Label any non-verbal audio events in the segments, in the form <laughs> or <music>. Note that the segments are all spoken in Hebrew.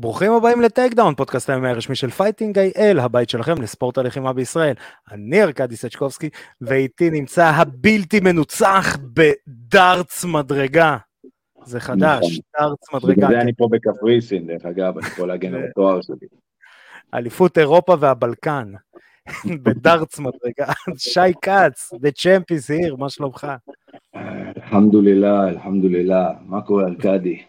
ברוכים הבאים לטייק דאון, פודקאסט ה-MMA הרשמי של Fighting IL, הבית שלכם לספורט הלחימה בישראל. אני ארכדי סצ'קובסקי, ואיתי נמצא הבלתי מנוצח בדארטס מדרגה. זה חדש, נכון. דארטס מדרגה. בגלל זה אני פה בקפריסין, דרך אגב, אני יכול להגן על <laughs> התואר שלי. אליפות אירופה והבלקן. <laughs> בדארטס מדרגה. <laughs> שי כץ, the champ is here, מה שלומך? אלחמדולילה, אלחמדולילה. מה קורה, ארכדי?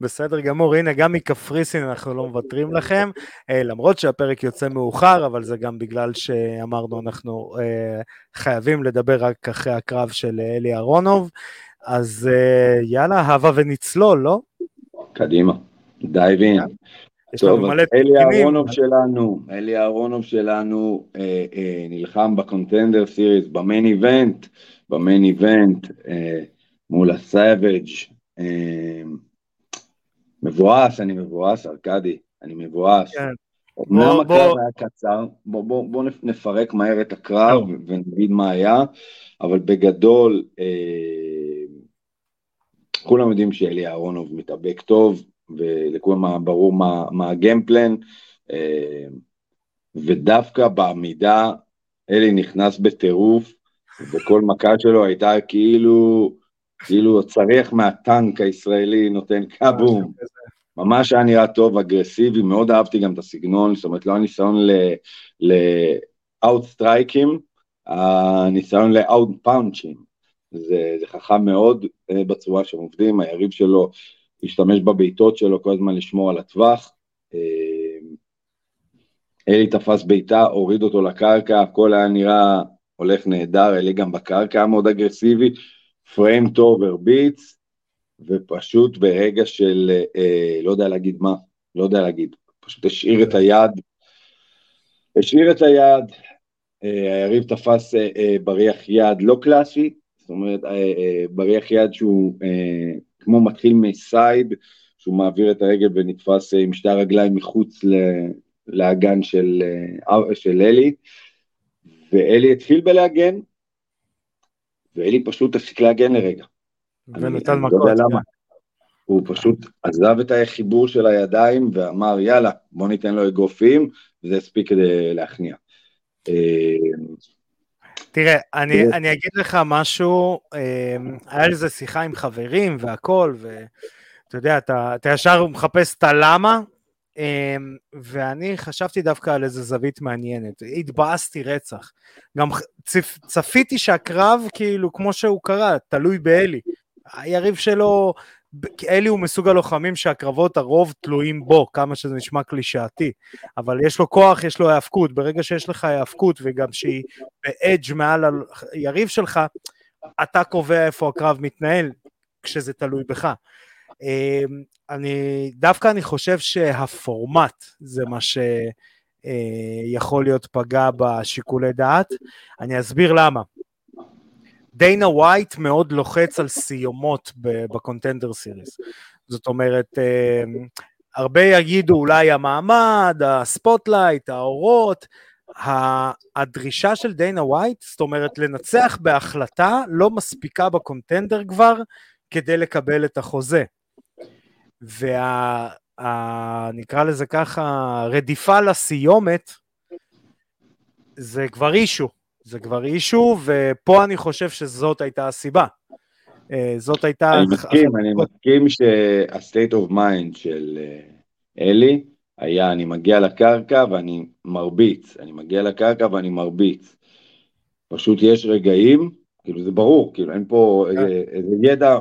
בסדר גמור, הנה גם מקפריסין אנחנו לא מוותרים לכם, אה, למרות שהפרק יוצא מאוחר, אבל זה גם בגלל שאמרנו אנחנו אה, חייבים לדבר רק אחרי הקרב של אלי ארונוב, אז אה, יאללה, הבה ונצלול, לא? קדימה, dive in. טוב, אלי ארונוב שלנו, אלי ארונוב שלנו אה, אה, נלחם ב Contender Series, ב main event, ב main event אה, מול הסאביג' אה, מבואס, אני מבואס, ארכדי, אני מבואס. כן. אמנם הקרב היה קצר, בואו בוא, בוא נפרק מהר את הקרב ונגיד מה היה, אבל בגדול, אה, כולם יודעים שאלי אהרונוב מתאבק טוב, ולכולם ברור מה, מה הגיימפלן, אה, ודווקא בעמידה אלי נכנס בטירוף, וכל מכה שלו הייתה כאילו, כאילו צריח מהטנק הישראלי נותן קאבום. ממש היה נראה טוב, אגרסיבי, מאוד אהבתי גם את הסגנון, זאת אומרת לא הניסיון ל-out סטרייקים, הניסיון ל-out פאונצ'ים. זה, זה חכם מאוד אה, בצורה שהם עובדים, היריב שלו השתמש בבעיטות שלו כל הזמן לשמור על הטווח. אה, אלי תפס בעיטה, הוריד אותו לקרקע, הכל היה נראה הולך נהדר, אלי גם בקרקע היה מאוד אגרסיבי, פריים טוב, הרביץ, ופשוט ברגע של, אה, לא יודע להגיד מה, לא יודע להגיד, פשוט השאיר את היד, השאיר את היד, אה, היריב תפס אה, אה, בריח יד לא קלאסי, זאת אומרת, אה, אה, בריח יד שהוא אה, כמו מתחיל מסייד, שהוא מעביר את הרגל ונתפס אה, עם שתי הרגליים מחוץ ל, לאגן של, אה, של אלי, ואלי התחיל בלהגן, ואלי פשוט הפסיק להגן לרגע. ונתן מכות. לא יודע למה. כן. הוא פשוט עזב את החיבור של הידיים ואמר יאללה בוא ניתן לו אגרופים וזה הספיק כדי להכניע. אה, תראה, אני, אני אגיד לך משהו, אה, היה לזה שיחה עם חברים והכל, ואתה יודע, אתה, אתה ישר מחפש את הלמה, ואני חשבתי דווקא על איזה זווית מעניינת, התבאסתי רצח. גם צפ, צפיתי שהקרב, כאילו, כמו שהוא קרה, תלוי באלי. היריב שלו, אלי הוא מסוג הלוחמים שהקרבות הרוב תלויים בו, כמה שזה נשמע קלישאתי, אבל יש לו כוח, יש לו היאבקות, ברגע שיש לך היאבקות וגם שהיא באדג' מעל היריב שלך, אתה קובע איפה הקרב מתנהל, כשזה תלוי בך. אמ, אני, דווקא אני חושב שהפורמט זה מה שיכול להיות פגע בשיקולי דעת, אני אסביר למה. דיינה ווייט מאוד לוחץ על סיומות בקונטנדר סיריס. זאת אומרת, אה, הרבה יגידו אולי המעמד, ה spotlight, האורות, הדרישה של דיינה ווייט, זאת אומרת לנצח בהחלטה, לא מספיקה ב Contender כבר כדי לקבל את החוזה. ונקרא לזה ככה, רדיפה לסיומת, זה כבר אישו. זה כבר אישו, ופה אני חושב שזאת הייתה הסיבה. אה, זאת הייתה... אני מסכים, אני מסכים שה-state of mind של אה, אלי היה, אני מגיע לקרקע ואני מרביץ, אני מגיע לקרקע ואני מרביץ. פשוט יש רגעים, כאילו זה ברור, כאילו אין פה כן. איזה, איזה ידע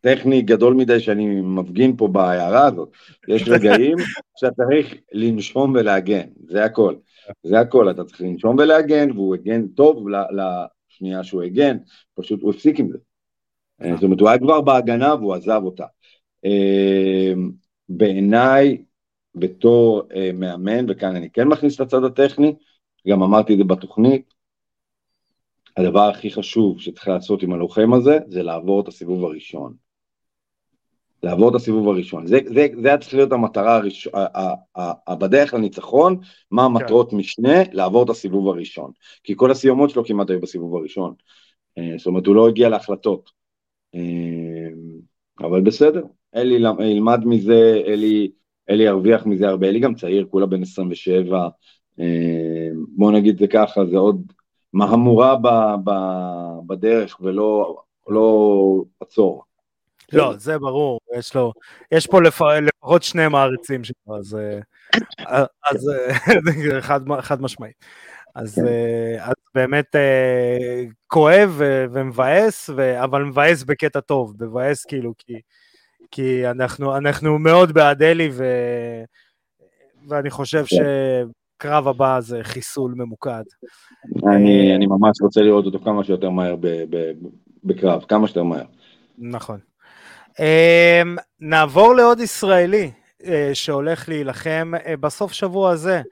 טכני גדול מדי שאני מפגין פה בהערה הזאת. יש <laughs> רגעים שאתה צריך לנשום ולהגן, זה הכל. זה הכל, אתה צריך לנשום ולהגן, והוא הגן טוב לשנייה שהוא הגן, פשוט הוא הפסיק עם זה. אה, זאת אומרת, הוא היה כבר בהגנה והוא עזב אותה. אה, בעיניי, בתור אה, מאמן, וכאן אני כן מכניס את הצד הטכני, גם אמרתי את זה בתוכנית, הדבר הכי חשוב שצריך לעשות עם הלוחם הזה, זה לעבור את הסיבוב הראשון. לעבור את הסיבוב הראשון. זה, זה, זה היה צריך להיות המטרה הראשונה, בדרך לניצחון, מה כן. המטרות כן. משנה? לעבור את הסיבוב הראשון. כי כל הסיומות שלו כמעט היו בסיבוב הראשון. אה, זאת אומרת, הוא לא הגיע להחלטות. אה, אבל בסדר, אלי ילמד מזה, אלי אלי ירוויח מזה הרבה, אלי גם צעיר, כולה בן 27, בוא נגיד זה ככה, זה עוד מהמורה ב, ב, בדרך ולא לא עצור. לא, זה ברור, יש לו, יש פה לפ... לפחות שני מעריצים שלו, אז, אה, אז אה, <laughs> חד, חד משמעית. אז, כן. אה, אז באמת כואב ומבאס. אבל מבאס בקטע טוב, מבאס כאילו, כי, כי אנחנו, אנחנו מאוד בעד אלי, ו... ואני חושב כן. שקרב הבא זה חיסול ממוקד. אני, אני ממש רוצה לראות אותו כמה שיותר מהר ב, ב, בקרב, כמה שיותר מהר. נכון. Um, נעבור לעוד ישראלי uh, שהולך להילחם uh, בסוף שבוע הזה.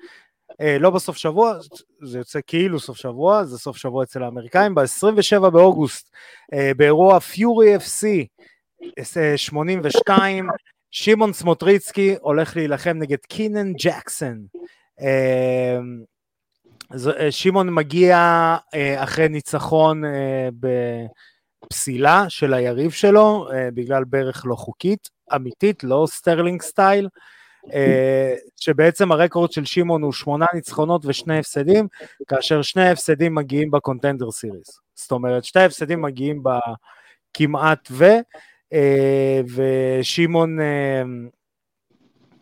Uh, לא בסוף שבוע, זה יוצא כאילו סוף שבוע, זה סוף שבוע אצל האמריקאים, ב-27 באוגוסט, באירוע פיורי FC 82, שמעון סמוטריצקי הולך להילחם נגד קינן ג'קסון. שמעון מגיע אחרי ניצחון פסילה של היריב שלו uh, בגלל ברך לא חוקית, אמיתית, לא Sterling style, uh, שבעצם ה record של שמעון הוא שמונה ניצחונות ושני הפסדים, כאשר שני ההפסדים מגיעים ב Contender Series. זאת אומרת, שתי ההפסדים מגיעים בכמעט ו, uh, ושמעון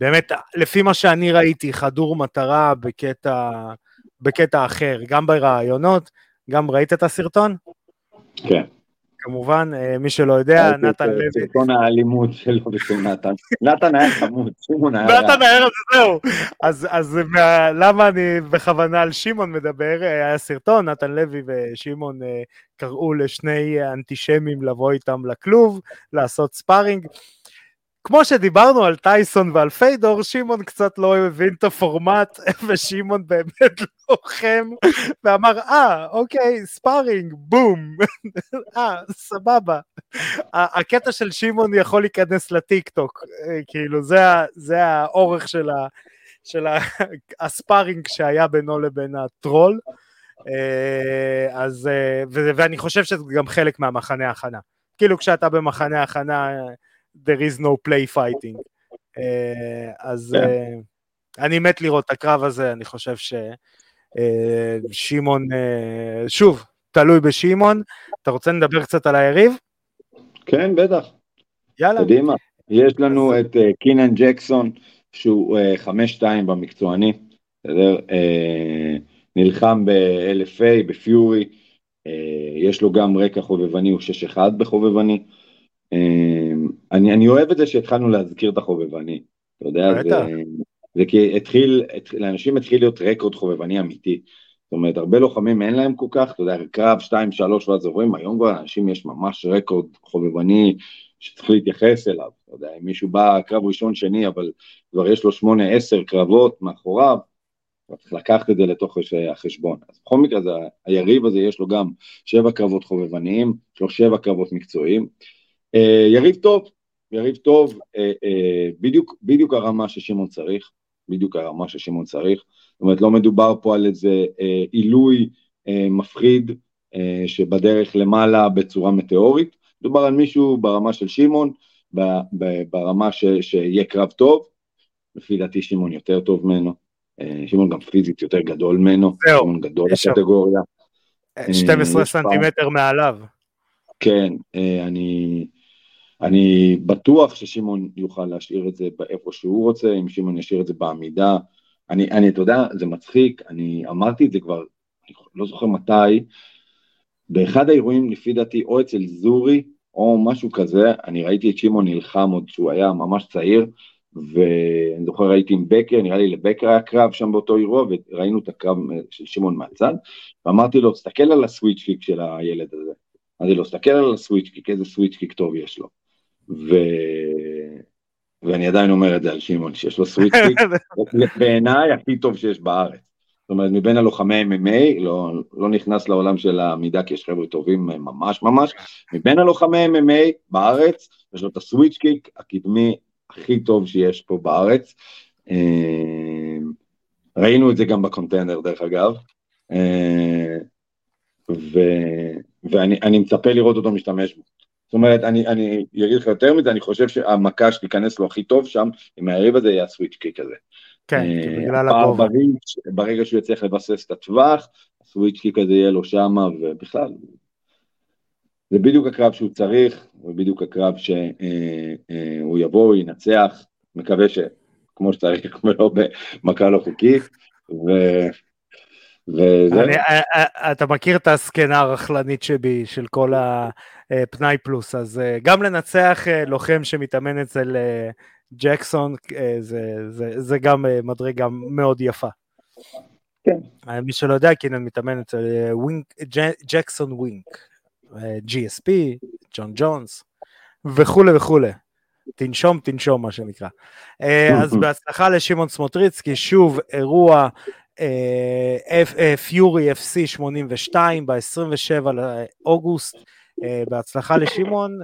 באמת, לפי מה שאני ראיתי, חדור מטרה בקטע, בקטע אחר, גם בראיונות, גם ראית את הסרטון? כן. כמובן, אה, מי שלא יודע, נתן לוי. סרטון האלימות שלו ושל נתן. נתן היה חמוד, שמעון היה... נתן היה, זהו. אז למה אני בכוונה על שמעון מדבר? היה סרטון, נתן לוי ושמעון אה, קראו לשני אנטישמים לבוא איתם לכלוב, לעשות ספארינג. כמו שדיברנו על טייסון ועל פיידור, שמעון קצת לא הבין את הפורמט, <laughs> ושמעון באמת לוחם, ואמר, אה, אוקיי, sparring, בום, <laughs> אה, סבבה. הקטע של שמעון יכול להיכנס לטיק טוק, אה, כאילו, זה, זה האורך של, ה, של ה, <laughs> ה sparring שהיה בינו לבין הטרול. אה, אז, אה, ואני חושב שזה גם חלק מהמחנה הכנה. כאילו כשאתה במחנה הכנה, there is no play fighting. Uh, אז yeah. כן. uh, אני מת לראות את הקרב הזה, אני חושב ששמעון, uh, uh, שוב, תלוי בשמעון. אתה רוצה לדבר קצת על היריב? כן, בטח. יאללה. קדימה. יש לנו אז... את uh, קינן ג'קסון, שהוא uh, 5-2 במקצועני, בסדר? Uh, נלחם ב-LFA, בפיורי, uh, יש לו גם רקע חובבני, הוא 6-1 בחובבני. אני, אני אוהב את זה שהתחלנו להזכיר את החובבני, אתה יודע, זה, זה כי התחיל, לאנשים התחיל להיות רקורד חובבני אמיתי, זאת אומרת, הרבה לוחמים אין להם כל כך, אתה יודע, קרב 2-3 ואז עוברים, היום כבר לאנשים יש ממש רקורד חובבני שצריך להתייחס אליו, אתה יודע, אם מישהו בא קרב ראשון שני, אבל כבר יש לו 8-10 קרבות מאחוריו, צריך לקחת את זה לתוך החשבון. אז בכל מקרה, זה, היריב הזה יש לו גם שבע קרבות חובבניים, יש לו שבע קרבות מקצועיים, אה, יריב טוב, יריב טוב, אה, אה, בדיוק, בדיוק הרמה ששמעון צריך, בדיוק הרמה ששמעון צריך, זאת אומרת לא מדובר פה על איזה עילוי מפחיד שבדרך למעלה בצורה מטאורית, מדובר על מישהו ברמה של שמעון, ברמה ש, שיהיה קרב טוב, לפי דעתי שמעון יותר טוב ממנו, שמעון גם פיזית יותר גדול ממנו, שמעון גדול בקטגוריה. 12 סנטימטר מעליו. כן, אני... אני בטוח ששמעון יוכל להשאיר את זה באיפה שהוא רוצה, אם שמעון ישאיר את זה בעמידה. אני, אני, אתה יודע, זה מצחיק, אני אמרתי את זה כבר, אני לא זוכר מתי, באחד האירועים לפי דעתי, או אצל זורי, או משהו כזה, אני ראיתי את שמעון נלחם עוד שהוא היה ממש צעיר, ואני זוכר ראיתי עם בקר, נראה לי לבקר היה קרב שם באותו אירוע, וראינו את הקרב של שמעון מהצד, ואמרתי לו, תסתכל על הסוויץ' קיק של הילד הזה. אמרתי לו, תסתכל על הסוויץ' קיק, איזה סוויץ' קיק טוב יש לו. ו... ואני עדיין אומר את זה על שמעון, שיש לו סוויצ'פיק, <laughs> בעיניי הכי טוב שיש בארץ. זאת אומרת, מבין הלוחמי MMA, לא, לא נכנס לעולם של העמידה, כי יש חבר'ה טובים ממש ממש, מבין הלוחמי MMA בארץ, יש לו את הסוויץ' קיק הקדמי הכי טוב שיש פה בארץ. אה, ראינו את זה גם בקונטיינר דרך אגב, אה, ו, ואני מצפה לראות אותו משתמש בו. זאת אומרת, אני, אני אגיד לך יותר מזה, אני חושב שהמכה שתיכנס לו הכי טוב שם, עם היריב הזה, יהיה הסוויץ' קיק הזה. כן, בגלל הגובה. ברגע, שהוא יצליח לבסס את הטווח, הסוויץ' קיק הזה יהיה לו שמה, ובכלל, זה בדיוק הקרב שהוא צריך, ובדיוק הקרב שהוא יבוא, הוא ינצח, מקווה שכמו שצריך, <laughs> ולא במכה לא חוקית, ו... וזהו. אתה מכיר את הסקנה הרכלנית שבי, של כל הפנאי פלוס, אז גם לנצח לוחם שמתאמן אצל ג'קסון, זה, זה, זה גם מדרגה מאוד יפה. כן. מי שלא יודע, קינן מתאמן אצל ווינק, ג'קסון ווינק, GSP, ג'ון ג'ונס, וכולי וכולי. תנשום, תנשום, מה שנקרא. אז <laughs> בהצלחה לשמעון סמוטריצקי, שוב אירוע Fury FC 82 ב-27 לאוגוסט, בהצלחה לשמעון,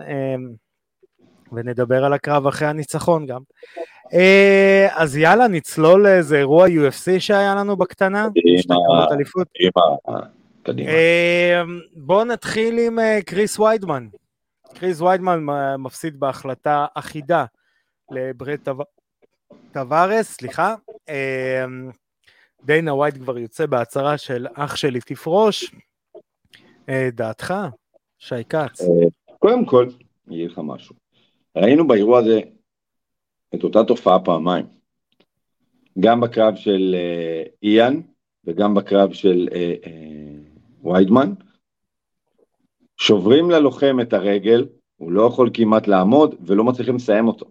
ונדבר על הקרב אחרי הניצחון גם. אז יאללה, נצלול לאיזה אירוע UFC שהיה לנו בקטנה, בואו נתחיל עם קריס ויידמן. קריס ויידמן מפסיד בהחלטה אחידה לברד טווארס, סליחה. דיינה ווייט כבר יוצא בהצהרה של אח שלי תפרוש. דעתך, שי כץ. קודם כל, אגיד לך משהו. ראינו באירוע הזה את אותה תופעה פעמיים. גם בקרב של איאן וגם בקרב של ויידמן. שוברים ללוחם את הרגל, הוא לא יכול כמעט לעמוד ולא מצליחים לסיים אותו.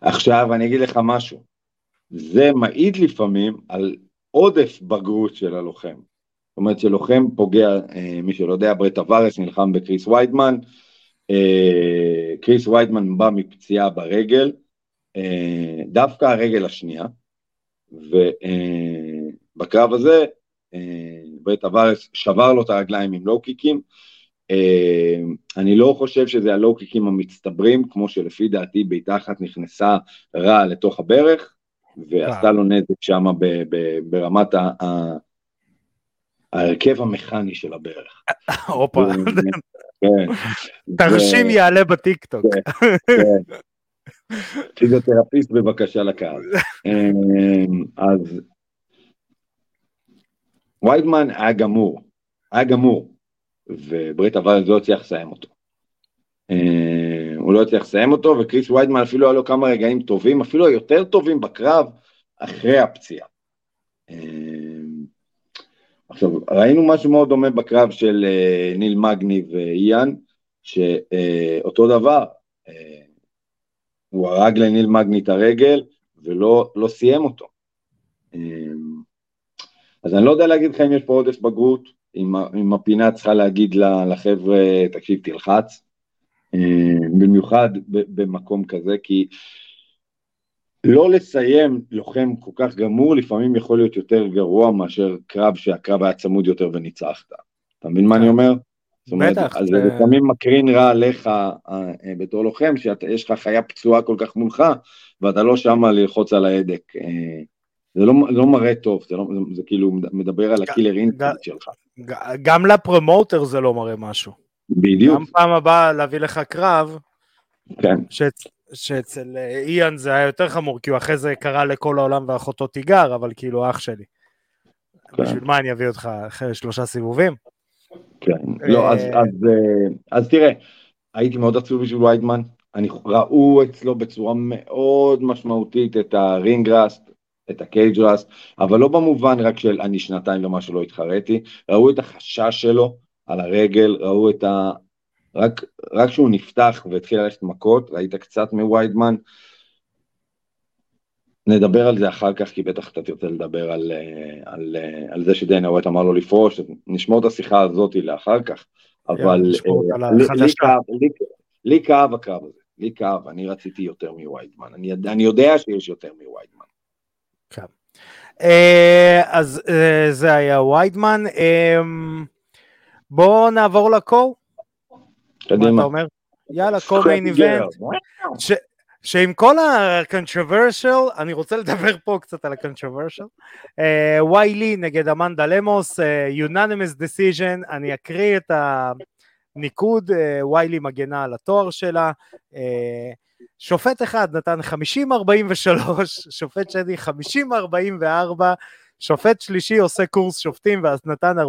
עכשיו אני אגיד לך משהו, זה מעיד לפעמים על עודף בגרות של הלוחם. זאת אומרת שלוחם פוגע, אה, מי שלא יודע, ברט אברס נלחם בקריס ויידמן, אה, קריס ויידמן בא מפציעה ברגל, אה, דווקא הרגל השנייה, ובקרב הזה ברט אברס שבר לו את הרגליים עם לואו קיקים, אני לא חושב שזה הלואו קיקים המצטברים, כמו שלפי דעתי בעיטה אחת נכנסה רע לתוך הברך, ועשתה לו נזק שם ברמת ההרכב המכני של הברך. <laughs> הופה. כן. תרשים יעלה בטיקטוק. כן. פיזיותרפיסט בבקשה לקהל. אמ, אז ויידמן היה גמור, היה גמור, וברית אבל לא הצליח לסיים אותו. הוא לא הצליח לסיים אותו, וקריס ויידמן אפילו היה לו כמה רגעים טובים, אפילו יותר טובים בקרב, אחרי הפציעה. אמ, עכשיו, ראינו משהו מאוד דומה בקרב של אה, ניל מגני ואיאן, שאותו דבר, אה, הוא הרג לניל מגני את הרגל ולא לא סיים אותו. אז אני לא יודע להגיד לך אם יש פה עודף בגרות, אם, אם הפינה צריכה להגיד לחבר'ה, תקשיב, תלחץ, במיוחד במקום כזה, כי לא לסיים לוחם כל כך גמור, לפעמים יכול להיות יותר גרוע מאשר קרב שהקרב היה צמוד יותר וניצחת. אתה מבין מה אני אומר? זאת אומרת, בטח. אז זה לפעמים מקרין רע עליך אה, אה, בתור לוחם, שיש לך חיה פצועה כל כך מולך, ואתה לא שם ללחוץ על ההדק. אה, זה לא, לא מראה טוב, זה, לא, זה, זה כאילו מדבר על הקילר אינטרנט שלך. גם לפרומוטר זה לא מראה משהו. בדיוק. גם פעם הבאה להביא לך קרב, כן. שאצל אה, איאן זה היה יותר חמור, כי הוא אחרי זה קרא לכל העולם ואחותו תיגר, אבל כאילו אח שלי. כן. בשביל מה אני אביא אותך אחרי שלושה סיבובים? כן, לא, אז, אה, אז, אה, אז תראה, הייתי מאוד עצוב בשביל ויידמן, אני, ראו אצלו בצורה מאוד משמעותית את הרינג ראסט, את הקייג' ראסט, אבל לא במובן רק של אני שנתיים ומשהו לא התחרתי, ראו את החשש שלו על הרגל, ראו את ה... רק, רק כשהוא נפתח והתחיל ללכת מכות, ראית קצת מוויידמן. נדבר על זה אחר כך, כי בטח אתה תרצה לדבר על, אה, על, אה, על זה שדיינה ווייט אמר לו לפרוש, נשמור את השיחה הזאת לאחר כך, אבל אה, לי כאב הקרב הזה, לי כאב, אני רציתי יותר מוויידמן, אני, אני יודע שיש יותר מוויידמן. כן. אז זה היה ויידמן, בואו נעבור לקור. קדימה. מה אתה אומר? יאללה, כל מיין איבנט. שעם כל ה-controversial, אני רוצה לדבר פה קצת על ה-controversial. וואי לי נגד אמנדה למוס, uh, unanimous decision, אני אקריא את ניקוד, ויילי מגנה על התואר שלה, שופט אחד נתן 50-43, שופט שני 50-44, שופט שלישי עושה קורס שופטים ואז נתן 49-45.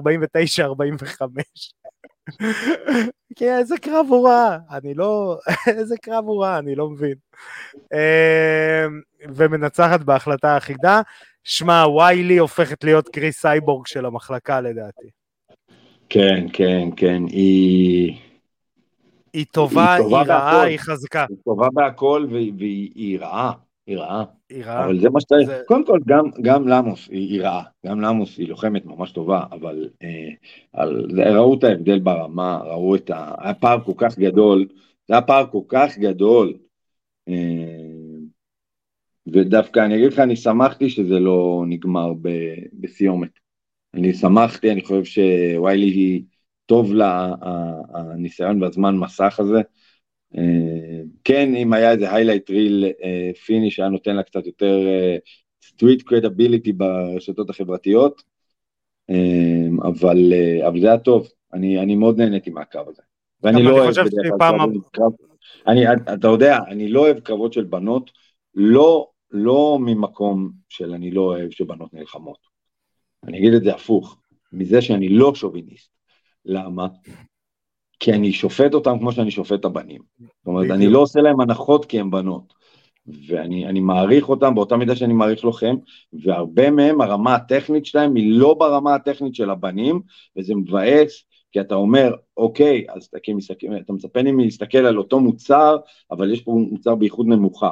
<laughs> כן, איזה קרב הוא רע, אני לא, <laughs> איזה קרב הוא רע, אני לא מבין. אמ, ומנצחת בהחלטה אחידה. שמע, ויילי הופכת להיות קריס סייבורג של המחלקה לדעתי. כן, כן, כן, היא... היא טובה, היא, טובה היא רעה, היא חזקה. היא טובה בהכל והיא רעה, היא רעה. היא רעה. אבל זה מה שצריך. זה... קודם כל, גם, גם למוס היא, היא רעה. גם למוס היא לוחמת ממש טובה, אבל אה, על, ראו את ההבדל ברמה, ראו את ה... היה פער כל כך גדול, זה היה פער כל כך גדול. אה, ודווקא אני אגיד לך, אני שמחתי שזה לא נגמר ב, בסיומת. אני שמחתי, אני חושב שוויילי היא... טוב לה הניסיון והזמן מסך הזה. אה, כן, אם היה איזה highlight reel פיניש, היה נותן לה קצת יותר אה, street credibility ברשתות החברתיות, אה, אבל, אבל זה היה טוב, אני, אני מאוד נהניתי מהקרב הזה. ואני לא אוהב בדרך כלל קרב, אני, אתה יודע, אני לא אוהב קרבות של בנות, לא, לא ממקום של אני לא אוהב שבנות נלחמות. אני אגיד את זה הפוך, מזה שאני לא שוביניסט. למה? כי אני שופט אותם כמו שאני שופט את הבנים. זאת אומרת, אני לא עושה להם הנחות כי הם בנות. ואני מעריך אותם באותה מידה שאני מעריך לוחם, והרבה מהם, הרמה הטכנית שלהם היא לא ברמה הטכנית של הבנים, וזה מבאס, כי אתה אומר, אוקיי, אז אתה, מסתכל, אתה מצפה לי להסתכל על אותו מוצר, אבל יש פה מוצר באיכות נמוכה.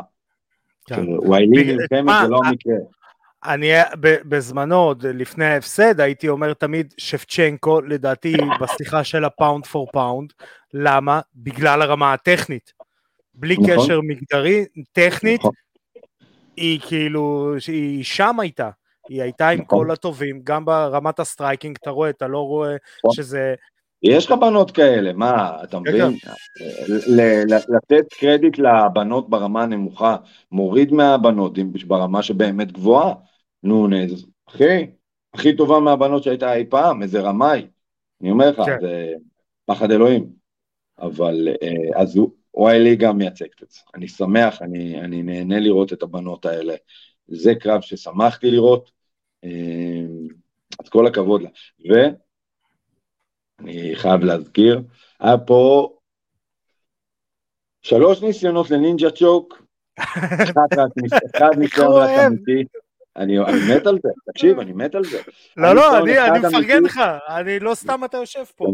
כן. וואילי נלחמת זה לא המקרה. אני בזמנו, עוד לפני ההפסד, הייתי אומר תמיד שבצ'נקו, לדעתי בשיחה של ה pound for pound, למה? בגלל הרמה הטכנית. בלי נכון. קשר מגדרי, טכנית, נכון. היא כאילו, היא שם הייתה. היא הייתה עם נכון. כל הטובים, גם ברמת ה striking, אתה רואה, אתה לא רואה נכון. שזה... יש לך בנות כאלה, מה, אתה מבין? לתת קרדיט לבנות ברמה הנמוכה, מוריד מהבנות ברמה שבאמת גבוהה. נונז, אחי, הכי טובה מהבנות שהייתה אי פעם, איזה רמאי. אני אומר לך, כן. זה פחד אלוהים. אבל אה, אז ויילי גם מייצג את זה. אני שמח, אני, אני נהנה לראות את הבנות האלה. זה קרב ששמחתי לראות, אה, אז כל הכבוד לה. ואני חייב להזכיר, היה פה שלוש ניסיונות לנינג'ה צ'וק, <laughs> אחד ניסיון רק אמיתי. אני מת על זה, תקשיב, אני מת על זה. לא, לא, אני מפרגן לך, אני לא סתם אתה יושב פה.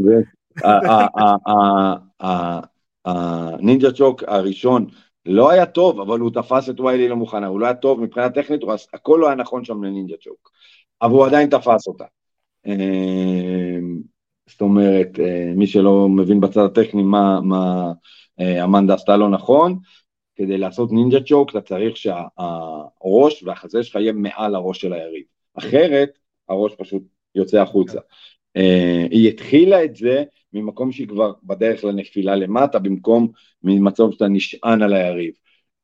הנינג'ה צ'וק הראשון לא היה טוב, אבל הוא תפס את ויילי לא מוכנה, הוא לא היה טוב מבחינה טכנית, הכל לא היה נכון שם לנינג'ה צ'וק, אבל הוא עדיין תפס אותה. אמ, זאת אומרת, אה, מי שלא מבין בצד הטכני מה אה, אמנדה עשתה לא נכון, כדי לעשות נינג'ה צ'וק אתה צריך שהראש והחזה שלך יהיה מעל הראש של היריב, אחרת הראש פשוט יוצא החוצה. אה, היא התחילה את זה ממקום שהיא כבר בדרך לנפילה למטה, במקום ממצב שאתה נשען על היריב.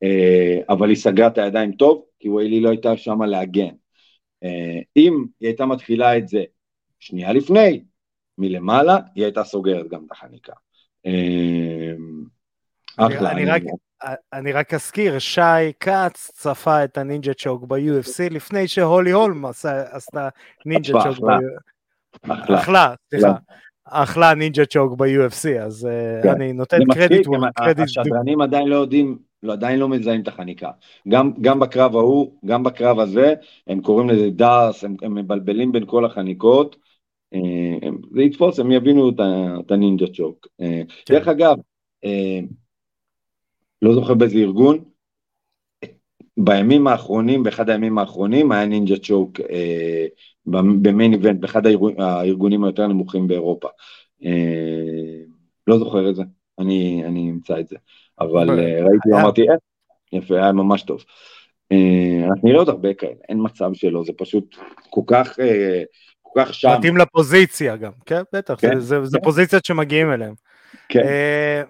אה, אבל היא סגרה את הידיים טוב, כי ויילי לא הייתה שמה להגן. אה, אם היא הייתה מתחילה את זה שנייה לפני, מלמעלה, היא הייתה סוגרת גם את החניקה. אחלה. אני, רק, אני רק אזכיר, שי כץ צפה את הנינג'ה צ'וק ב-UFC לפני שהולי הולם עשתה נינג'ה צ'וק ב-UFC. אחלה, סליחה. אחלה נינג'ה צ'וק ב-UFC, אז אה, כן. אני נותן קרדיט. השדרנים עדיין לא יודעים, לא, עדיין לא מזהים את החניקה. גם, גם בקרב ההוא, גם בקרב הזה, הם קוראים לזה דארס, הם, הם מבלבלים בין כל החניקות. אה, זה יתפוס, הם יבינו את הנינג'ה צ'וק. אה, כן. דרך אגב, לא זוכר באיזה ארגון, בימים האחרונים, באחד הימים האחרונים היה נינג'ה צ'וק אה, במיין איבנט, באחד הארגונים, הארגונים היותר נמוכים באירופה. אה, לא זוכר את זה, אני, אני אמצא את זה, אבל אה, ראיתי, אמרתי, אה, יפה, היה ממש טוב. אה, אנחנו נראה עוד הרבה כאלה, אין מצב שלא, זה פשוט כל כך, אה, כל כך שם. מתאים לפוזיציה גם, כן, בטח, כן, זה, זה, כן. זה פוזיציות שמגיעים אליהן. כן. אה,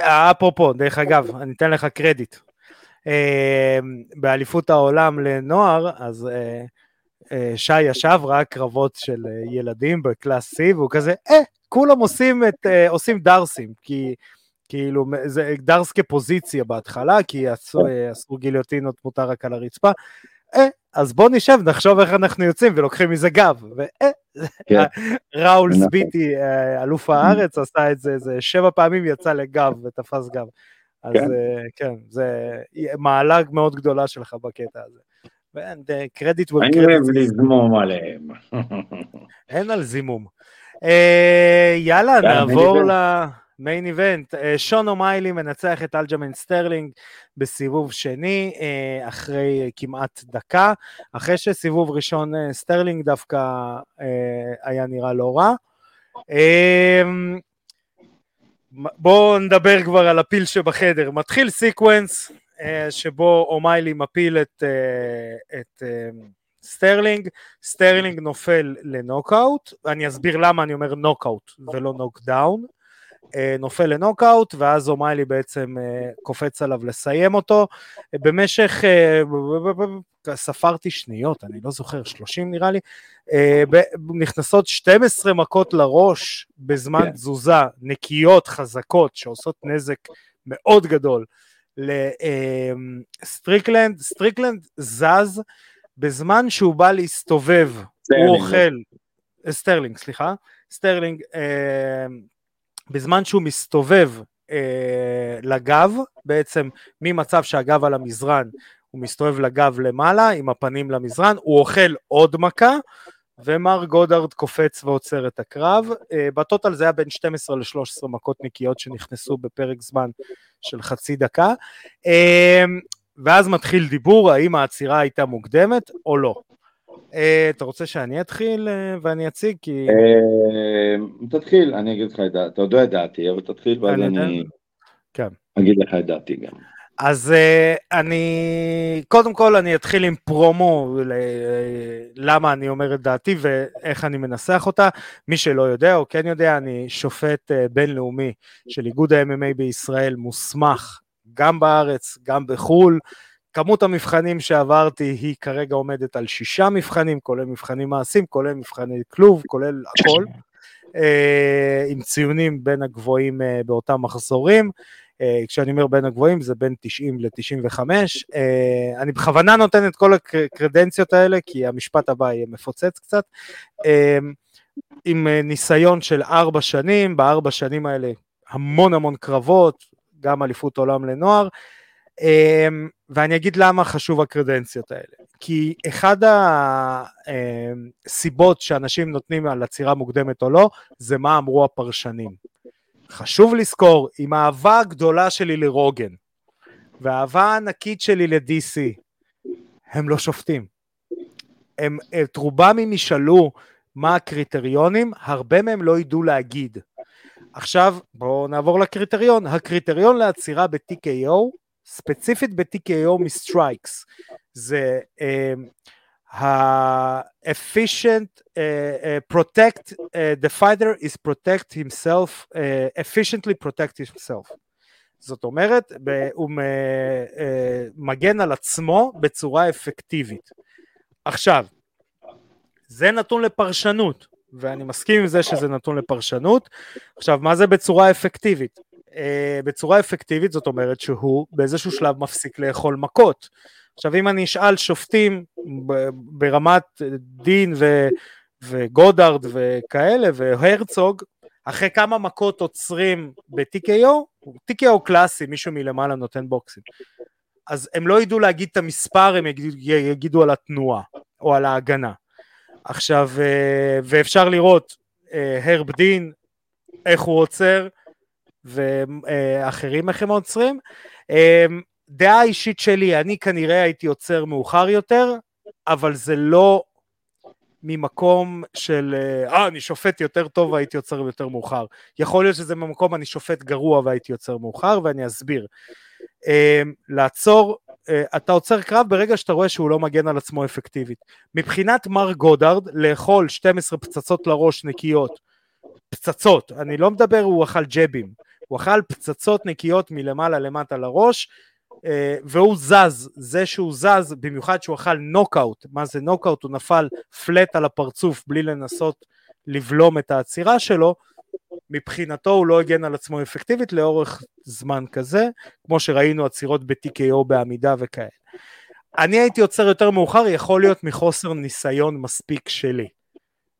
אפרופו, דרך אגב, אני אתן לך קרדיט. באליפות העולם לנוער, אז שי ישב, ראה קרבות של ילדים בקלאס C, והוא כזה, אה, כולם עושים, את, אה, עושים דרסים, כי כאילו, זה דרס כפוזיציה בהתחלה, כי עשו, עשו גיליוטינות מותר רק על הרצפה. אה, אז בוא נשב, נחשוב איך אנחנו יוצאים ולוקחים מזה גב. ואה, כן. <laughs> ראול נכון. סביטי, אלוף הארץ, עשה את זה, זה שבע פעמים יצא לגב ותפס גב. אז כן, כן זה מעלה מאוד גדולה שלך בקטע הזה. קרדיט וקרדיט. אני אוהב לזמום עליהם. אין על זימום. אה, יאללה, נעבור ל main event. אה, שון אומיילי מנצח את אלג'מן סטרלינג בסיבוב שני, אה, אחרי כמעט דקה, אחרי שסיבוב ראשון סטרלינג דווקא היה נראה לא רע. בואו נדבר כבר על הפיל שבחדר. מתחיל sequence, אה, שבו אומיילי מפיל את, אה, את אה, סטרלינג, סטרלינג נופל לנוקאוט, אני אסביר למה אני אומר נוקאוט ולא knockdown, נופל לנוקאוט ואז אומיילי בעצם קופץ עליו לסיים אותו במשך, ספרתי שניות, אני לא זוכר, 30 נראה לי, נכנסות 12 מכות לראש בזמן. כן. תזוזה, נקיות, חזקות, שעושות נזק מאוד גדול. לסטריקלנד, סטריקלנד זז בזמן שהוא בא להסתובב. הוא אוכל, סטרלינג, סליחה, סטרלינג, אה, בזמן שהוא מסתובב אה, לגב, בעצם ממצב שהגב על המזרן, הוא מסתובב לגב למעלה עם הפנים למזרן, הוא אוכל עוד מכה, ומארק גודארד קופץ ועוצר את הקרב. אה, בטוטל זה היה בין 12 ל-13 מכות נקיות שנכנסו בפרק זמן של חצי דקה. אה, ואז מתחיל דיבור האם העצירה הייתה מוקדמת או לא. אה, אתה רוצה שאני אתחיל ואני אציג? כי... תתחיל, אני אגיד לך את דעתי, אתה יודע את דעתי, אבל תתחיל ואז אני כן. אגיד לך את דעתי גם. אז אני, קודם כל אני אתחיל עם פרומו למה אני אומר את דעתי ואיך אני מנסח אותה. מי שלא יודע או כן יודע, אני שופט בינלאומי של איגוד ה-MMA בישראל, מוסמך גם בארץ, גם בחו"ל. כמות המבחנים שעברתי היא כרגע עומדת על שישה מבחנים, כולל מבחנים מעשיים, כולל מבחני כלוב, כולל הכל, uh, עם ציונים בין הגבוהים uh, באותם מחזורים. אה, כשאני אומר בין הגבוהים זה בין 90 ל-95. אה, אני בכוונה נותן את כל הקרדנציות האלה כי המשפט הבא יהיה מפוצץ קצת. אה, עם ניסיון של ארבע שנים, בארבע שנים האלה המון המון קרבות, גם אליפות עולם לנוער, ואני אגיד למה חשוב הקרדנציות האלה. כי אחד הסיבות שאנשים נותנים על עצירה מוקדמת או לא, זה מה אמרו הפרשנים. חשוב לזכור, עם האהבה הגדולה שלי לרוגן, והאהבה הענקית שלי ל-DC, הם לא שופטים. הם, את רובם אם ישאלו מה הקריטריונים, הרבה מהם לא ידעו להגיד. עכשיו בואו נעבור לקריטריון. הקריטריון לעצירה ב-TKO, ספציפית ב-TKO מ strikes, זה uh, ה-efficient, uh, uh, protect, uh, the fighter is protect himself, efficiently protect himself. זאת אומרת, הוא מגן על עצמו בצורה אפקטיבית. עכשיו, זה נתון לפרשנות, ואני מסכים עם זה שזה נתון לפרשנות. עכשיו, מה זה בצורה אפקטיבית? בצורה אפקטיבית זאת אומרת שהוא באיזשהו שלב מפסיק לאכול מכות. עכשיו אם אני אשאל שופטים ברמת דין ו, וגודארד וכאלה והרצוג, אחרי כמה מכות עוצרים ב-TKO, TKO קלאסי, מישהו מלמעלה נותן בוקסים. אז הם לא ידעו להגיד את המספר, הם יגידו, יגידו על התנועה או על ההגנה. עכשיו, אה, ואפשר לראות אה, הרב דין, איך הוא עוצר, ואחרים איך הם עוצרים. אה, דעה אישית שלי, אני כנראה הייתי עוצר מאוחר יותר, אבל זה לא ממקום של, אה, אני שופט יותר טוב והייתי עוצר יותר מאוחר. יכול להיות שזה ממקום אני שופט גרוע והייתי עוצר מאוחר, ואני אסביר. אה, לעצור, אה, אתה עוצר קרב ברגע שאתה רואה שהוא לא מגן על עצמו אפקטיבית. מבחינת מר גודארד, לאכול 12 פצצות לראש נקיות, פצצות, אני לא מדבר, הוא אכל ג'בים, הוא אכל פצצות נקיות מלמעלה למטה לראש, אה, והוא זז, זה שהוא זז, במיוחד שהוא אכל נוקאוט, מה זה נוקאוט? הוא נפל פלט על הפרצוף בלי לנסות לבלום את העצירה שלו, מבחינתו הוא לא הגן על עצמו אפקטיבית לאורך זמן כזה, כמו שראינו עצירות ב-TKO בעמידה וכאלה. אני הייתי עוצר יותר מאוחר, יכול להיות מחוסר ניסיון מספיק שלי.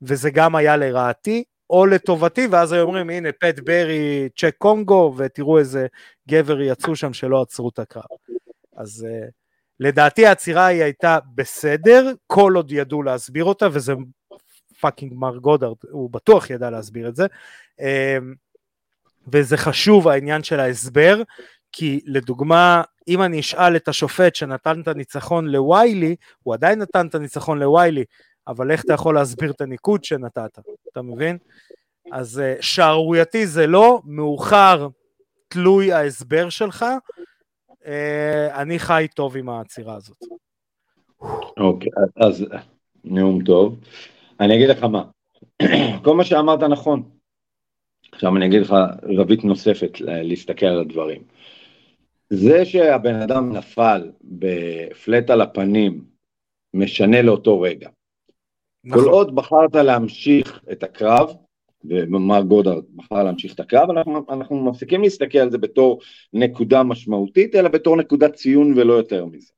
וזה גם היה לרעתי, או לטובתי, ואז היו אומרים, הנה, פט ברי, צ'ק קונגו, ותראו איזה גבר יצאו שם שלא עצרו את הקרב. אז uh, לדעתי העצירה היא הייתה בסדר, כל עוד ידעו להסביר אותה, וזה fucking מר גודארד, הוא בטוח ידע להסביר את זה. Uh, וזה חשוב העניין של ההסבר, כי לדוגמה, אם אני אשאל את השופט שנתן את הניצחון לוויילי, הוא עדיין נתן את הניצחון לוויילי, אבל איך אתה יכול להסביר את הניקוד שנתת, אתה מבין? אז uh, שערורייתי זה לא, מאוחר תלוי ההסבר שלך, uh, אני חי טוב עם העצירה הזאת. אוקיי, okay, אז נאום טוב. אני אגיד לך מה, כל מה שאמרת נכון. עכשיו אני אגיד לך רבית נוספת להסתכל על הדברים. זה שהבן אדם נפל בפלט על הפנים משנה לאותו רגע. נכון. כל עוד בחרת להמשיך את הקרב, ומר גודרד בחר להמשיך את הקרב, אנחנו, אנחנו מפסיקים להסתכל על זה בתור נקודה משמעותית, אלא בתור נקודת ציון ולא יותר מזה.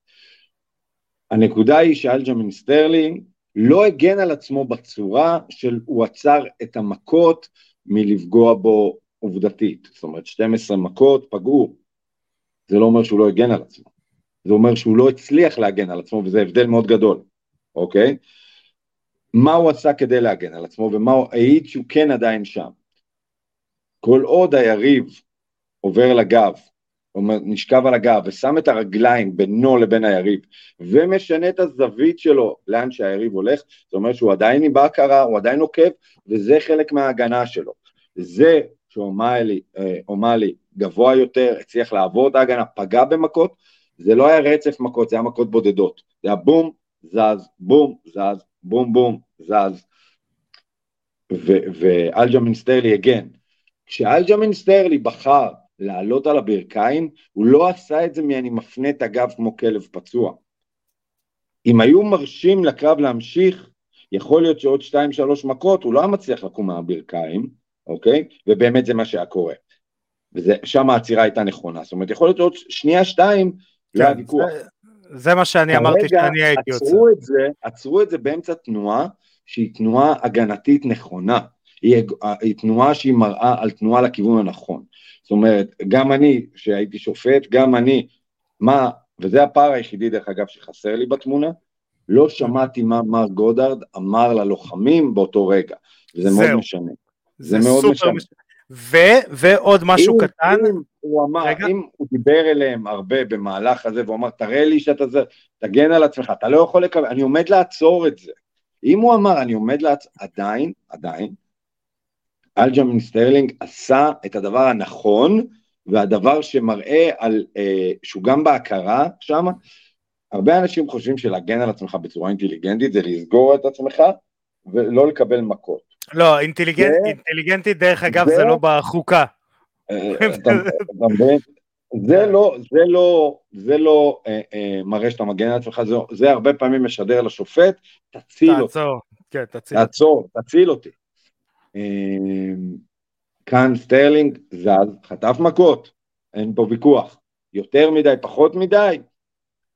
הנקודה היא שאלג'מין סטרלינג לא הגן על עצמו בצורה של הוא עצר את המכות מלפגוע בו עובדתית. זאת אומרת, 12 מכות פגעו, זה לא אומר שהוא לא הגן על עצמו. זה אומר שהוא לא הצליח להגן על עצמו, וזה הבדל מאוד גדול, אוקיי? מה הוא עשה כדי להגן על עצמו, ומה הוא העיד שהוא כן עדיין שם. כל עוד היריב עובר לגב, נשכב על הגב ושם את הרגליים בינו לבין היריב ומשנה את הזווית שלו לאן שהיריב הולך, זה אומר שהוא עדיין עם בהכרה, הוא עדיין עוקב וזה חלק מההגנה שלו. זה שאומלי אה, גבוה יותר, הצליח לעבור את ההגנה, פגע במכות, זה לא היה רצף מכות, זה היה מכות בודדות, זה היה בום, זז, בום, זז, בום בום, זז, ואלג'מין סטרלי הגן. כשאלג'מין סטרלינג בחר לעלות על הברכיים, הוא לא עשה את זה מ"אני מפנה את הגב כמו כלב פצוע". אם היו מרשים לקרב להמשיך, יכול להיות שעוד שתיים שלוש מכות הוא לא היה מצליח לקום מהברכיים, אוקיי? ובאמת זה מה שהיה קורה. ושם העצירה הייתה נכונה, זאת אומרת יכול להיות שעוד שנייה שתיים לא היה כן, ויכוח. זה מה שאני אמרתי שאני הייתי יוצא. עצרו את זה, עצרו את זה באמצע תנועה שהיא תנועה הגנתית נכונה. היא, היא תנועה שהיא מראה על תנועה לכיוון הנכון. זאת אומרת, גם אני, שהייתי שופט, גם אני, מה, וזה הפער היחידי דרך אגב שחסר לי בתמונה, לא שמעתי מה מר גודארד אמר ללוחמים באותו רגע, וזה מאוד משנה. זה, זה מאוד משנה. משנה. ו, ועוד משהו אם, קטן. אם הוא אמר, רגע. אם הוא דיבר אליהם הרבה במהלך הזה, והוא אמר, תראה לי שאתה זה, תגן על עצמך, אתה לא יכול לקבל, אני עומד לעצור את זה. אם הוא אמר, אני עומד לעצור, עדיין, עדיין, אלג'מין סטרלינג עשה את הדבר הנכון, והדבר שמראה על, אה, שהוא גם בהכרה שם, הרבה אנשים חושבים שלהגן על עצמך בצורה אינטליגנטית זה לסגור את עצמך ולא לקבל מכות. לא, אינטליגנט, זה, אינטליגנטית דרך אגב זה, זה לא בחוקה. אה, <laughs> זה לא, זה לא, זה לא אה, אה, מראה שאתה מגן על עצמך, זה, זה הרבה פעמים משדר לשופט, תציל אותי. תעצור, כן, תציל. תעצור, תציל אותי. אה, כאן סטרלינג זז, חטף מכות, אין פה ויכוח. יותר מדי, פחות מדי.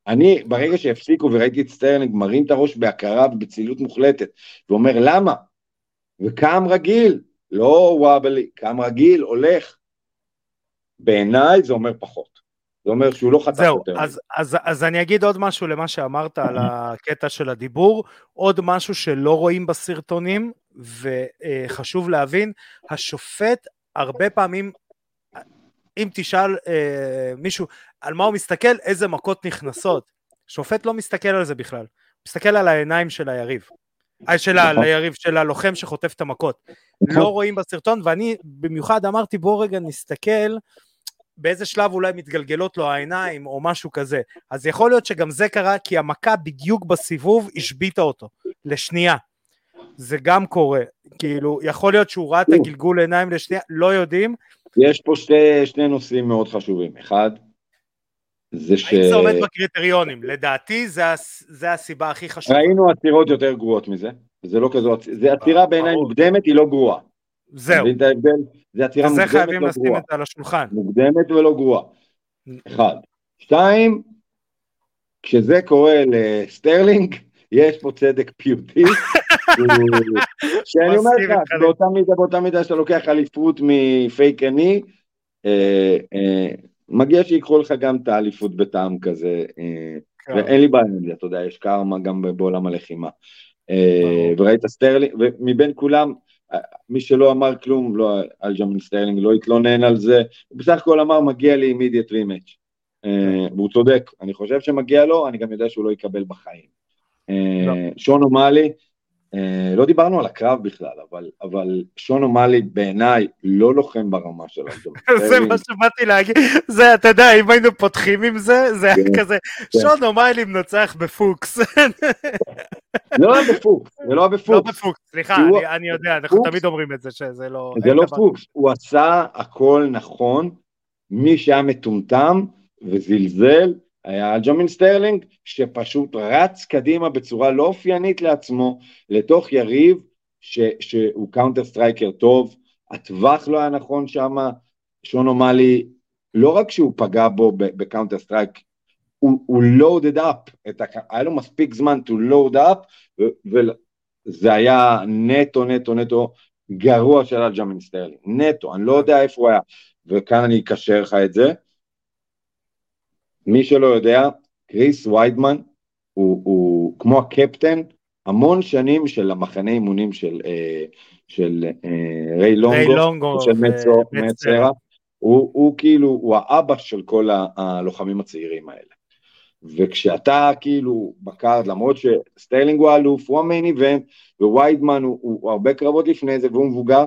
אני, ברגע שהפסיקו וראיתי את סטרלינג מרים את הראש בהכרה ובצלילות מוחלטת, ואומר למה? וקם רגיל, לא wobbly, קם רגיל, הולך. בעיניי זה אומר פחות. זה אומר שהוא לא חטף זהו, יותר. זהו, אז, אז, אז אני אגיד עוד משהו למה שאמרת על הקטע של הדיבור, עוד משהו שלא רואים בסרטונים, וחשוב להבין, השופט הרבה פעמים, אם תשאל אה, מישהו על מה הוא מסתכל, איזה מכות נכנסות, שופט לא מסתכל על זה בכלל, מסתכל על העיניים של היריב. אה, של נכון. היריב, של הלוחם שחוטף את המכות. נכון. לא רואים בסרטון, ואני במיוחד אמרתי בוא רגע נסתכל באיזה שלב אולי מתגלגלות לו העיניים או משהו כזה. אז יכול להיות שגם זה קרה כי המכה בדיוק בסיבוב השביתה אותו, לשנייה. זה גם קורה, כאילו, יכול להיות שהוא ראה את הגלגול עיניים לשנייה, לא יודעים. יש פה שתי, שני נושאים מאוד חשובים. אחד, זה ש... האם זה עומד בקריטריונים? לדעתי זה, זה הסיבה הכי חשובה. ראינו עצירות יותר גרועות מזה, זה לא כזו, זה עצירה בעיניי מוקדמת, היא לא גרועה. זהו. מבין את ההבדל? זה עצירה מוקדמת חייבים לא לשים גרועה. את זה על השולחן. מוקדמת ולא גרועה. אחד. שתיים, כשזה קורה לסטרלינג, יש פה צדק פיוטי. <laughs> שאני אומר לך. באותה מידה, באותה מידה שאתה לוקח אליפות מפייק אני, אה, אה, מגיע שיקחו לך גם את האליפות בטעם כזה, אה, כן. ואין לי בעיה עם זה, אתה יודע, יש קרמה גם בעולם הלחימה. אה. וראית סטרלינג, ומבין כולם, אה, מי שלא אמר כלום, לא, אלג'מין סטרלינג לא התלונן על זה, הוא בסך הכל אמר מגיע לי immediate rematch. והוא צודק, אני חושב שמגיע לו, אני גם יודע שהוא לא יקבל בחיים. אה, לא. שון אומאלי, אה, לא דיברנו על הקרב בכלל, אבל, אבל שון אומאלי בעיניי לא לוחם ברמה של <laughs> זה סטרלינג. מה שבאתי להגיד, זה, אתה יודע, אם היינו פותחים עם זה, זה היה כן, כזה, כן. שון אומיילי מנצח בפוקס. זה לא היה בפוקס, זה לא היה לא בפוקס. בפוקס, סליחה, אני- אני יודע, אנחנו תמיד אומרים את זה, שזה לא... זה לא פוקס, הוא עשה הכל נכון, מי שהיה מטומטם וזלזל היה אלג'מין סטרלינג, שפשוט רץ קדימה בצורה לא אופיינית לעצמו, לתוך יריב ש, שהוא counter striker טוב, הטווח לא היה נכון שם, שון אומאלי, לא רק שהוא פגע בו ב counter strike, הוא, הוא loaded up, היה לו מספיק זמן to load up, וזה היה נטו נטו נטו גרוע של אלג'מין סטרלינג, נטו, אני לא יודע איפה הוא היה, וכאן אני אקשר לך את זה. מי שלא יודע, קריס ויידמן הוא, הוא כמו הקפטן, המון שנים של המחנה אימונים של, אה, של אה, ריי לונגו, ריי לונגו של ו- מצו, מצרה. הוא, הוא כאילו, הוא האבא של כל הלוחמים הצעירים האלה. וכשאתה כאילו בקארד, למרות שסטיילינג הוא האלוף, הוא המיין איבנט, וויידמן הוא, הוא, הוא הרבה קרבות לפני זה והוא מבוגר,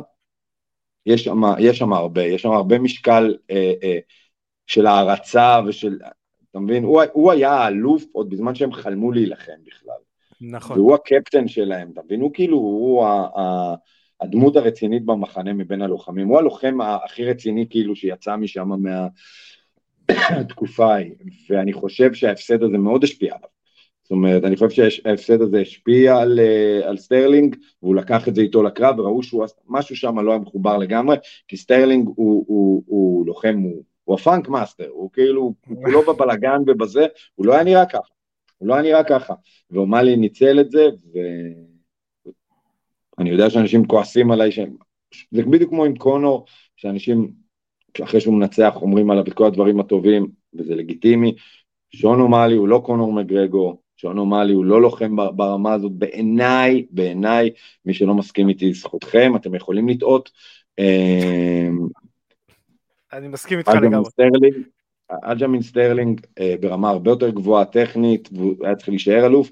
יש שם הרבה, יש שם הרבה משקל אה, אה, של הערצה ושל, אתה מבין, הוא, הוא היה האלוף עוד בזמן שהם חלמו להילחם בכלל, נכון. והוא הקפטן שלהם, אתה מבין, הוא כאילו, הוא ה, ה, הדמות הרצינית במחנה מבין הלוחמים, הוא הלוחם הכי רציני כאילו שיצא משם מהתקופה ההיא, ואני חושב שההפסד הזה מאוד השפיע עליו. זאת אומרת, אני חושב שההפסד הזה השפיע על, אה, על סטרלינג, והוא לקח את זה איתו לקרב, וראו שמשהו שם לא היה מחובר לגמרי, כי סטרלינג הוא, הוא, הוא לוחם, הוא, הוא ה Funk Master, הוא כאילו, הוא כולו בבלגן ובזה, הוא לא היה נראה ככה, הוא לא היה נראה ככה, ואומאלי ניצל את זה, ואני יודע שאנשים כועסים עליי, ש... זה בדיוק כמו עם קונור, שאנשים, אחרי שהוא מנצח, אומרים עליו את כל הדברים הטובים, וזה לגיטימי, שון אומאלי הוא לא קונור מקגרגור, שון אומאלי הוא לא לוחם ברמה הזאת, בעיניי, בעיניי, מי שלא מסכים איתי, זכותכם, אתם יכולים לטעות. אני מסכים איתך לגמרי. אג'מין סטרלינג אה, ברמה הרבה יותר גבוהה טכנית, והוא היה צריך להישאר אלוף,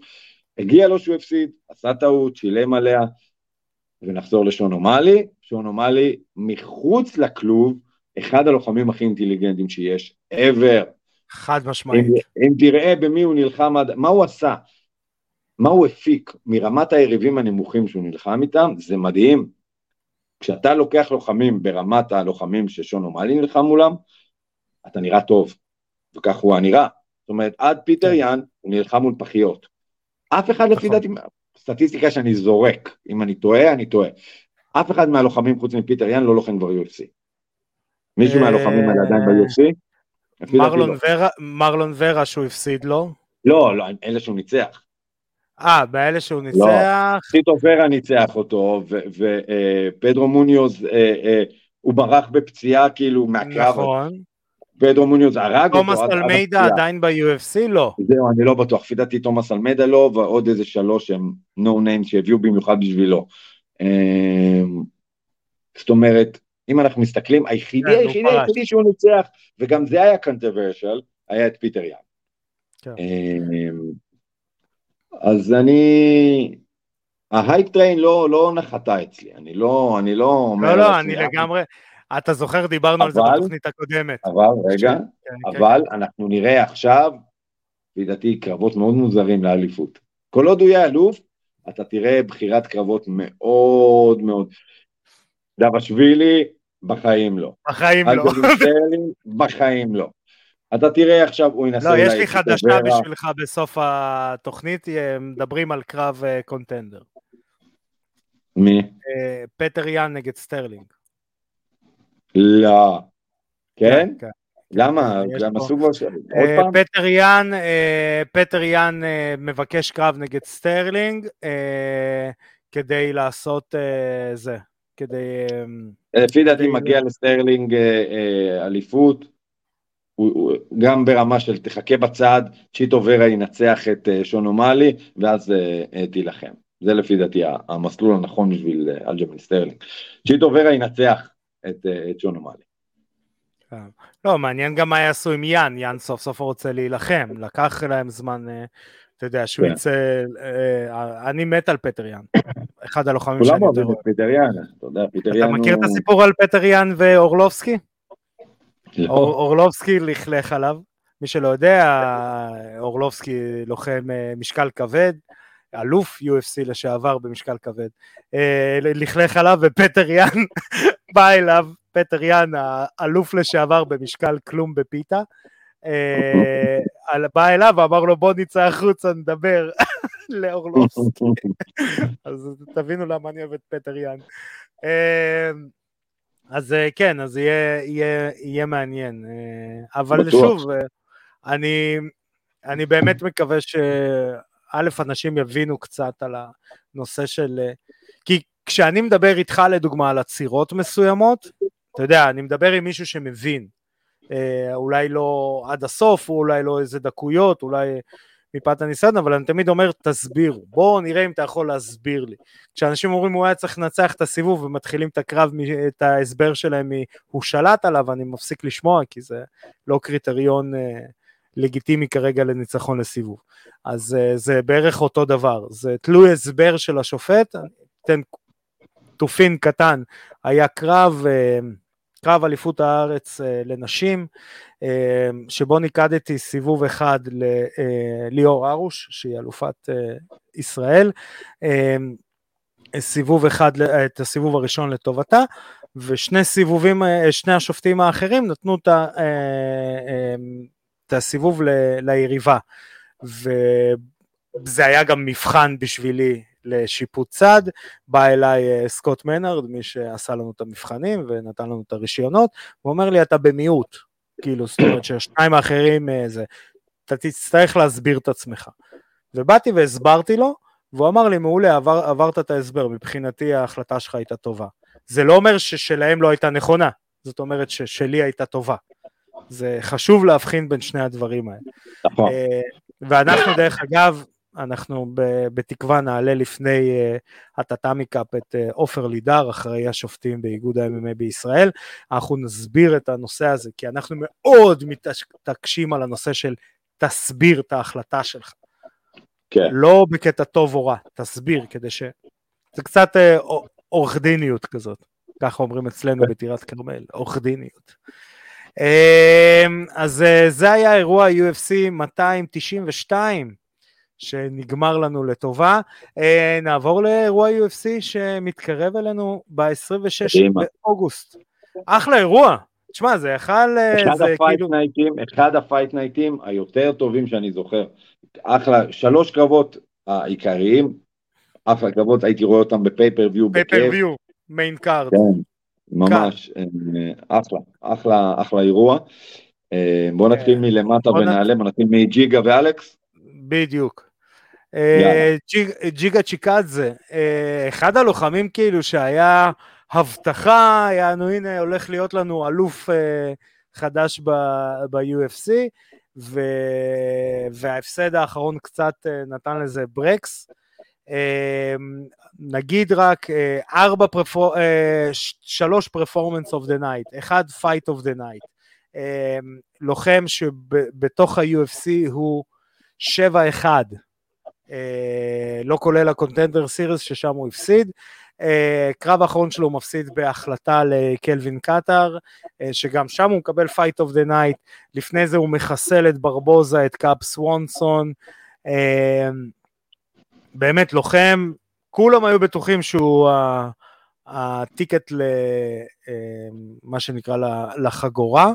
הגיע לו שהוא הפסיד, עשה טעות, שילם עליה, ונחזור שון אומאלי מחוץ לכלוב, אחד הלוחמים הכי אינטליגנטים שיש, ever. חד משמעית. אם, אם תראה במי הוא נלחם, מה הוא עשה, מה הוא הפיק מרמת היריבים הנמוכים שהוא נלחם איתם, זה מדהים. כשאתה לוקח לוחמים ברמת הלוחמים ששון אומאלי נלחם מולם, אתה נראה טוב, וכך הוא הנראה. זאת אומרת, עד פיטר יאן הוא נלחם מול פחיות. אף אחד לפי דעתי, סטטיסטיקה שאני זורק, אם אני טועה, אני טועה. אף אחד מהלוחמים חוץ מפיטר יאן לא לוחם כבר ב-UFC. מישהו מהלוחמים האלה עדיין ב-UFC? מרלון ורה שהוא הפסיד לו? לא, לא, אלה שהוא ניצח. אה, באלה שהוא ניצח? לא, צ'יטו ורה ניצח אותו, ופדרו מוניוז, הוא ברח בפציעה כאילו מהקרב. נכון. פדרו מוניוז הרג אותו. תומאס אלמיידה עדיין ב-UFC? לא. זהו, אני לא בטוח. לפי דעתי תומאס אלמיידה לא, ועוד איזה שלוש הם no name שהביאו במיוחד בשבילו. זאת אומרת, אם אנחנו מסתכלים, היחידי, היחידי, היחידי שהוא ניצח, וגם זה היה controversial, היה את פיטר יאן. כן. אז אני, ה hype train לא, לא נחתה אצלי, אני לא, אני לא אומר... לא, לא, אני לגמרי, אתה זוכר, דיברנו על זה בתוכנית הקודמת. אבל, רגע, אבל אנחנו נראה עכשיו, לדעתי, קרבות מאוד מוזרים לאליפות. כל עוד הוא יהיה אלוף, אתה תראה בחירת קרבות מאוד מאוד... דבשווילי, בחיים לא. בחיים לא. <laughs> בחיים לא. אתה תראה עכשיו, הוא ינסה... לא, יש לי חדשה בשבילך בסוף התוכנית, מדברים על קרב contender. מי? פטר יאן נגד סטרלינג. לא. כן? כן. למה? יש גם עשו כבר... עוד אה, פעם? פטר יאן, אה, פטר יאן אה, מבקש קרב נגד סטרלינג אה, כדי לעשות אה, זה, כדי... אה, לפי דעתי מגיע לסטרלינג אה, אה, אליפות, הוא- הוא- גם ברמה של תחכה בצד, צ'יטו ורה ינצח את אה, שון אומאלי, ואז אה, אה, תילחם. זה לפי דעתי המסלול הנכון בשביל אה, אלג'מן סטרלינג. צ'יטו ורה ינצח את אה, את שון אומאלי. לא, מעניין גם מה יעשו עם יאן, יאן סוף סוף רוצה להילחם, לקח להם זמן, אה, אתה יודע, שהוא כן. יצא, אה, אני מת על פטר יאן, אחד הלוחמים כולם שאני יותר אוהבים אוהב. את פיטר יאן, אתה יודע, פיטר יאן אתה הוא... מכיר את הסיפור על פטר יאן ואורלובסקי? לא. אור, אורלובסקי לכלך עליו, מי שלא יודע, אורלובסקי לוחם אה, משקל כבד, אלוף UFC לשעבר במשקל כבד, אה, לכלך עליו ופטר יאן <laughs> בא אליו, פטר יאן האלוף לשעבר במשקל כלום בפיתה, אה, בא אליו ואמר לו בוא נצא החוצה נדבר <laughs> לאורלובסקי, <laughs> אז תבינו למה אני אוהב את פטר יאן. אז אה, כן, אז יהיה, יהיה, יהיה מעניין. אה, אבל בטוח. שוב, אה, אני, אני באמת מקווה שא', אנשים יבינו קצת על הנושא של... כי כשאני מדבר איתך לדוגמה על עצירות מסוימות, אתה יודע, אני מדבר עם מישהו שמבין. אולי לא עד הסוף, או אולי לא איזה דקויות, אולי מפאת הניסיון, אבל אני תמיד אומר, תסבירו. בואו נראה אם אתה יכול להסביר לי. כשאנשים אומרים הוא היה צריך לנצח את הסיבוב ומתחילים את הקרב, את ההסבר שלהם מ"הוא שלט עליו", אני מפסיק לשמוע, כי זה לא קריטריון אה, לגיטימי כרגע לניצחון לסיבוב. אז אה, זה בערך אותו דבר, זה תלוי הסבר של השופט, אתן תופין קטן, היה קרב, אה, קרב אליפות הארץ אה, לנשים, אה, שבו ניקדתי סיבוב אחד לליאור ארוש, שהיא אלופת אה, ישראל, אה, סיבוב אחד, את הסיבוב הראשון לטובתה, ושני סיבובים, אה, שני השופטים האחרים נתנו אה, אה, את הסיבוב ל- ליריבה. וזה היה גם מבחן בשבילי לשיפוט צד, בא אליי אה, סקוט מנארד, מי שעשה לנו את המבחנים ונתן לנו את הרישיונות, הוא אומר לי אתה במיעוט, כאילו זאת אומרת שהשניים האחרים אה, זה, אתה תצטרך להסביר את עצמך. ובאתי והסברתי לו, והוא אמר לי מעולה עבר, עברת את ההסבר, מבחינתי ההחלטה שלך הייתה טובה. זה לא אומר ששלהם לא הייתה נכונה, זאת אומרת ששלי הייתה טובה. זה חשוב להבחין בין שני הדברים האלה. נכון. אה, ואנחנו דרך אגב, אנחנו ב- בתקווה נעלה לפני אה, הטאטאמי קאפ את אה, עופר לידר, אחראי השופטים באיגוד ה-MMA בישראל. אנחנו נסביר את הנושא הזה, כי אנחנו מאוד מתעקשים על הנושא של תסביר את ההחלטה שלך. כן. לא בקטע טוב או רע, תסביר, כדי ש... זה קצת אה, עורך דיניות כזאת, ככה אומרים אצלנו בטירת כרמל, עורך דיניות. אה, אז אה, זה היה אירוע UFC 292, שנגמר לנו לטובה. אה, נעבור לאירוע UFC שמתקרב אלינו ב-26 קדימה. באוגוסט. אחלה אירוע. תשמע, זה יכל... אה, אחד זה ה fight כאילו... night ים, אחד ה fight night ים היותר טובים שאני זוכר. אחלה, שלוש קרבות העיקריים, אחלה קרבות, הייתי רואה אותם ב pay-per-view. pay-per-view, main card. כן, ממש, אה, אחלה, אחלה, אחלה אירוע. אה, בוא נתחיל מלמטה ונעלה, בוא נתחיל מג'יגה ואלכס. בדיוק. אה, ג'יג- ג'יגה צ'יקדזה, אה, אחד הלוחמים כאילו שהיה הבטחה, יענו הנה הולך להיות לנו אלוף אה, חדש ב-UFC, וההפסד האחרון קצת נתן לזה ברקס. נגיד רק ארבע, perfor- שלוש performance of the night, אחד fight of the night. לוחם שבתוך ה-UFC הוא 7-1, אה, לא כולל ה contender series ששם הוא הפסיד. אה, קרב האחרון שלו הוא מפסיד בהחלטה לקלווין קטר, אה, שגם שם הוא מקבל fight of the night, לפני זה הוא מחסל את ברבוזה, את קאב סוונסון, אה, באמת לוחם, כולם היו בטוחים שהוא ה ticket למה שנקרא לחגורה, אה,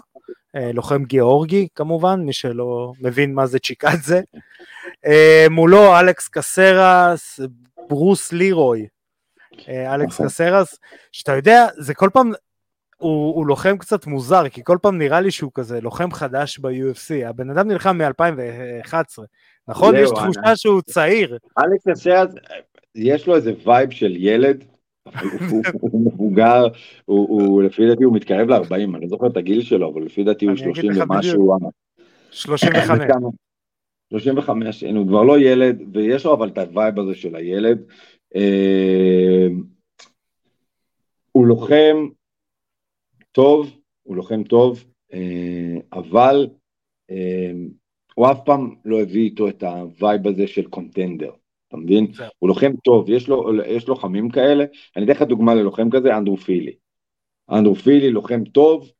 לוחם גיאורגי כמובן, מי שלא מבין מה זה צ'יקדזה. <laughs> אה, מולו אלכס קסרס, ברוס לירוי, אה, אלכס נכון. קסרס, שאתה יודע, זה כל פעם, הוא, הוא לוחם קצת מוזר, כי כל פעם נראה לי שהוא כזה לוחם חדש ב-UFC. הבן אדם נלחם מ-2011, נכון? יש תחושה. שהוא צעיר. אלכס קסרס, יש לו איזה vibe של ילד, הוא מבוגר, הוא לפי דעתי הוא מתקרב ל-40, אני לא זוכר את הגיל שלו, אבל לפי דעתי הוא 30 ומשהו. 35. 35, הוא כבר לא ילד, ויש לו אבל את ה vibe הזה של הילד. אה, הוא לוחם טוב, הוא לוחם טוב, אה, אבל אה, הוא אף פעם לא הביא איתו את ה vibe הזה של contender. אתה מבין? הוא לוחם טוב, יש לו, יש לוחמים כאלה, אני אתן לך דוגמה ללוחם כזה, אנדרה פילי. אנדרה פילי לוחם טוב,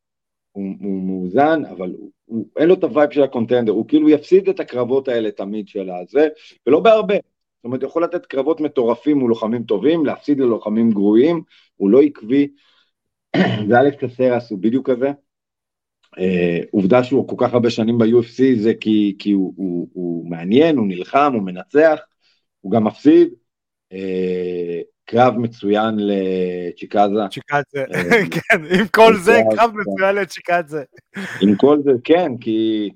הוא, הוא מאוזן, אבל הוא, הוא, אין לו את ה vibe של ה contender, הוא כאילו יפסיד את הקרבות האלה תמיד של הזה, ולא בהרבה. זאת אומרת, הוא יכול לתת קרבות מטורפים מול לוחמים טובים, להפסיד ללוחמים גרועים, הוא לא עקבי. <clears throat> ואלכס קסרס הוא בדיוק כזה. Uh, עובדה שהוא כל כך הרבה שנים ב-UFC זה כי, כי הוא, הוא, הוא מעניין, הוא נלחם, הוא מנצח, הוא גם מפסיד. אה, קרב מצוין לצ'יקאזה. צ'יקאזה, אה, <laughs> כן, עם כל זה, קרב מצוין לצ'יקאזה. עם כל זה, כן, כי...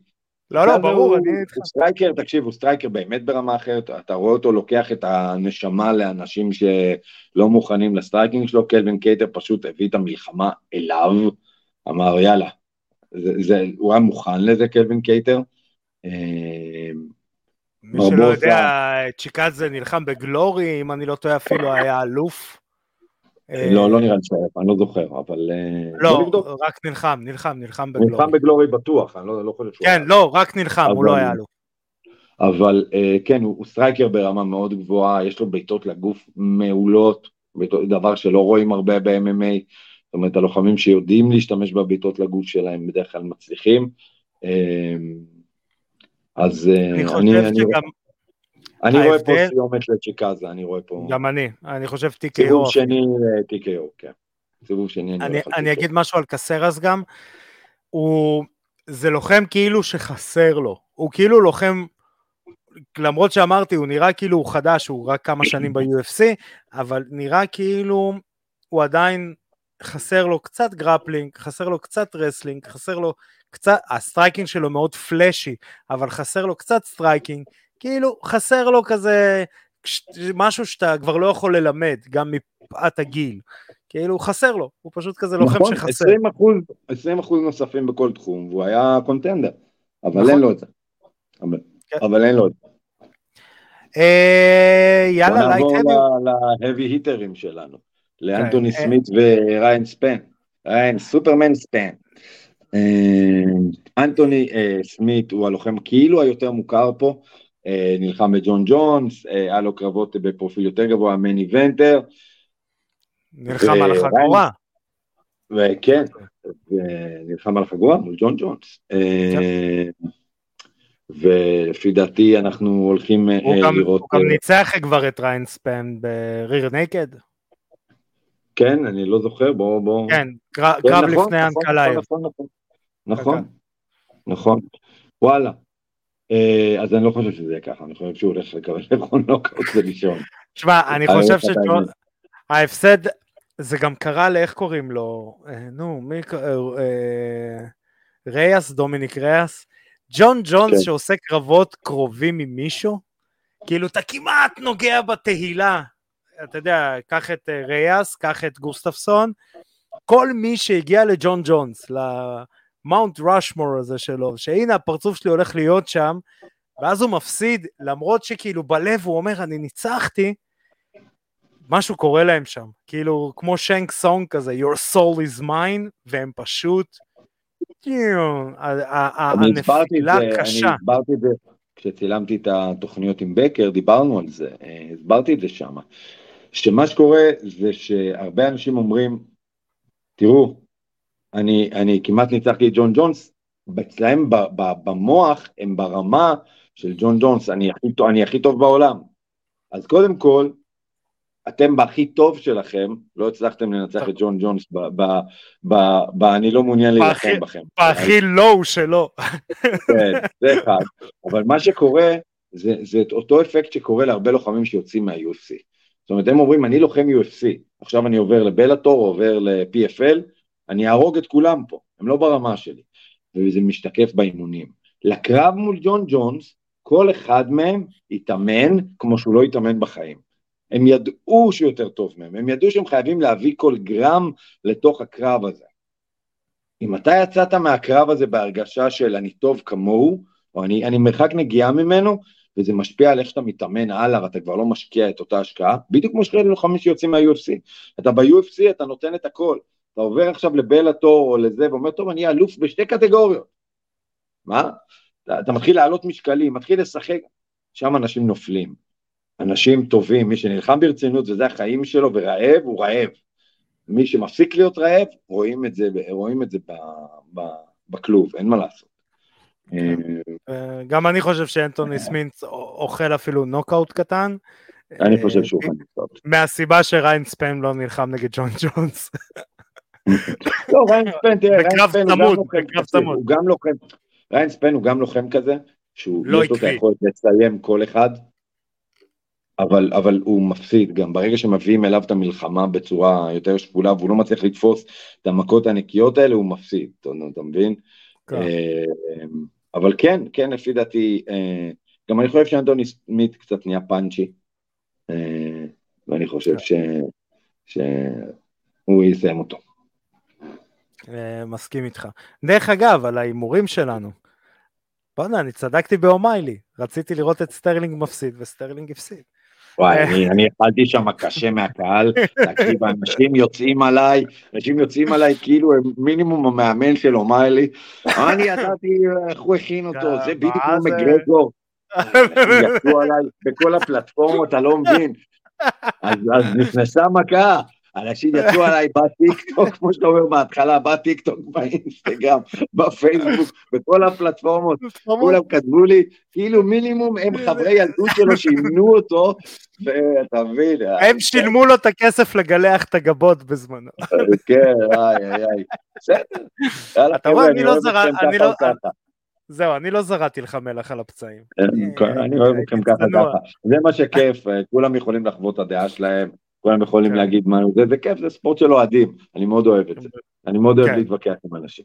לא, לא, ברור, אני איתך. הוא striker, תקשיב, הוא striker באמת ברמה אחרת, אתה רואה אותו לוקח את הנשמה לאנשים שלא מוכנים ל striking שלו, קלווין קייטר פשוט הביא את המלחמה אליו, אמר יאללה, זה, זה, הוא היה מוכן לזה, קלווין קייטר. אה, מי שלא יודע, צ'יקאזה נלחם בגלורי, אם אני לא טועה אפילו <laughs> היה אלוף. לא, לא נראה לי שהיה, אני לא זוכר, אבל... אה, לא, רק נלחם, נלחם, נלחם בגלורי. נלחם בגלורי בטוח, אני לא, לא חושב שהוא... כן, לא, רק נלחם, הוא לא היה אלוף. אבל אה, כן, הוא striker ברמה מאוד גבוהה, יש לו בעיטות לגוף מעולות, דבר שלא רואים הרבה ב-MMA, זאת אומרת, הלוחמים שיודעים להשתמש בבעיטות לגוף שלהם בדרך כלל מצליחים. אה, אז אה, אני חושב אני, שגם... אני רואה פה סיומת לצ'יקאזה, אני רואה פה... גם אני, אני חושב TKO. סיבוב שני TKO, כן. סיבוב שני אני אני, אני אגיד משהו על קסרס גם, הוא... זה לוחם כאילו שחסר לו, הוא כאילו לוחם, למרות שאמרתי, הוא נראה כאילו הוא חדש, הוא רק כמה שנים ב-UFC, אבל נראה כאילו הוא עדיין חסר לו קצת grappling, חסר לו קצת wrestling, חסר לו קצת, ה striking שלו מאוד flashy, אבל חסר לו קצת striking, כאילו חסר לו כזה משהו שאתה כבר לא יכול ללמד, גם מפאת הגיל. כאילו חסר לו, הוא פשוט כזה לוחם נכון, שחסר. 20 אחוז, 20 אחוז נוספים בכל תחום, והוא היה contender, אבל נכון. אין לו את זה. אבל, כן. אבל אין לו את זה. אה, יאללה, light heavy. נעבור ל heavy hitter ים שלנו, לאנטוני כן. סמית וריין ספן. ריין סופרמן ספן. אה, אנטוני אה, סמית הוא הלוחם כאילו היותר מוכר פה, אה, נלחם בג'ון ג'ונס, היה לו קרבות בפרופיל יותר גבוה, main eventer. נלחם על החגורה. וכן, נלחם על החגורה מול ג'ון ג'ונס. ולפי דעתי אנחנו הולכים לראות... הוא גם ניצח כבר את ריין ספן ב rear naked. כן, אני לא זוכר, בואו... בוא... כן, קרב כן, נכון, לפני נכון, אנקלייב. נכון, נכון, נכון, וואלה. אה, אז אני לא חושב שזה יהיה ככה, אני חושב שהוא הולך לקבל <laughs> לאכול נוקאוט ולישון. שמע, אני חושב שג'ון, ההפסד, זה גם קרה לאיך קוראים לו, אה, נו, מי, אה, ריאס, דומיניק ריאס, ג'ון ג'ונס כן. שעושה קרבות קרובים עם מישהו, כאילו אתה כמעט נוגע בתהילה, אתה יודע, קח את ריאס, קח את גוסטפסון, כל מי שהגיע לג'ון ג'ונס, למאונט ראשמור הזה שלו, שהנה הפרצוף שלי הולך להיות שם, ואז הוא מפסיד, למרות שכאילו בלב הוא אומר, אני ניצחתי, משהו קורה להם שם, כאילו כמו שנק סונג כזה, your soul is mine, והם פשוט, הנפילה קשה. אני הסברתי את זה, כשצילמתי את התוכניות עם בקר, דיברנו על זה, אה, הסברתי את זה שם, שמה שקורה זה שהרבה אנשים אומרים, תראו, אני, אני כמעט ניצחתי את ג'ון ג'ונס, אצלהם במוח הם ברמה של ג'ון ג'ונס, אני הכי, אני הכי טוב בעולם. אז קודם כל, אתם בהכי טוב שלכם, לא הצלחתם לנצח את ג'ון ג'ונס ב... אני לא מעוניין להילחם בכם. בהכי לואו שלו. כן, זה אחד. אבל מה שקורה, זה, זה אותו אפקט שקורה להרבה לוחמים שיוצאים מה-UFC. זאת אומרת, הם אומרים, אני לוחם UFC, עכשיו אני עובר לבלאטור, עובר ל-PFL, אני אהרוג את כולם פה, הם לא ברמה שלי, וזה משתקף באימונים. לקרב מול ג'ון ג'ונס, כל אחד מהם התאמן כמו שהוא לא התאמן בחיים. הם ידעו שהוא יותר טוב מהם, הם ידעו שהם חייבים להביא כל גרם לתוך הקרב הזה. אם אתה יצאת מהקרב הזה בהרגשה של אני טוב כמוהו, או אני, אני מרחק נגיעה ממנו, וזה משפיע על איך שאתה מתאמן הלאה ואתה כבר לא משקיע את אותה השקעה, בדיוק כמו שכאלה לוחמים שיוצאים מה-UFC. אתה ב-UFC, אתה נותן את הכל. אתה עובר עכשיו לבלאטור או לזה, ואומר, טוב, אני אלוף בשתי קטגוריות. מה? אתה, אתה מתחיל לעלות משקלים, מתחיל לשחק, שם אנשים נופלים. אנשים טובים, מי שנלחם ברצינות וזה החיים שלו ורעב, הוא רעב. מי שמפסיק להיות רעב, רואים את זה, רואים את זה ב, ב, בכלוב, אין מה לעשות. אה, גם אני חושב שאנטוני סמית אוכל אפילו נוקאוט קטן. אני חושב שהוא אוכל נוקאוט. מהסיבה שריין ספן לא נלחם נגד ג'ון ג'ונס. <laughs> לא, ריין ספן, תראה, ריין ספן הוא גם לוחם, ריין ספן הוא גם לוחם כזה, שהוא לא יש לו את היכולת לסיים כל אחד, אבל, אבל הוא מפסיד גם, ברגע שמביאים אליו את המלחמה בצורה יותר שקולה והוא לא מצליח לתפוס את המכות הנקיות האלה, הוא מפסיד, אתה, אתה מבין? כן. אה, אבל כן, כן, לפי דעתי, אה, גם אני חושב שאנטוני סמית קצת נהיה punchy, אה, ואני חושב כן. שהוא יסיים אותו. מסכים איתך. דרך אגב, על ההימורים שלנו, בוא'נה, אני צדקתי באומיילי, רציתי לראות את סטרלינג מפסיד וסטרלינג הפסיד. וואי, אני, אני אכלתי שם קשה מהקהל, תקשיב, אנשים יוצאים עליי, אנשים יוצאים עליי כאילו הם מינימום המאמן של אומיילי, אני ידעתי איך הוא הכין אותו, זה בדיוק כמו מגרגור, <laughs> יצאו עליי בכל הפלטפורמות, אתה לא מבין, אז נכנסה מכה, אנשים יצאו עליי בטיקטוק, <laughs> כמו שאתה אומר בהתחלה, בטיקטוק, באינסטגרם, בפייסבוק, בכל הפלטפורמות, כולם כתבו לי, כאילו מינימום הם <laughs> חברי ילדות שלו שימנו אותו, ואתה מבין. אה, הם שילמו לו את הכסף לגלח את הגבות בזמנו. <laughs> כן, איי, איי, איי. בסדר. אתה רואה, אני לא זרה, אני לא... זהו, אני לא זרעתי לך מלח על הפצעים. אני אוהב אתכם ככה ככה. זה מה שכיף, אה, כולם יכולים לחוות את הדעה שלהם. כולם יכולים כן. להגיד מה זה, זה כיף, זה ספורט של אוהדים, אני מאוד אוהב את זה, אני מאוד אוהב כן. להתווכח עם אנשים.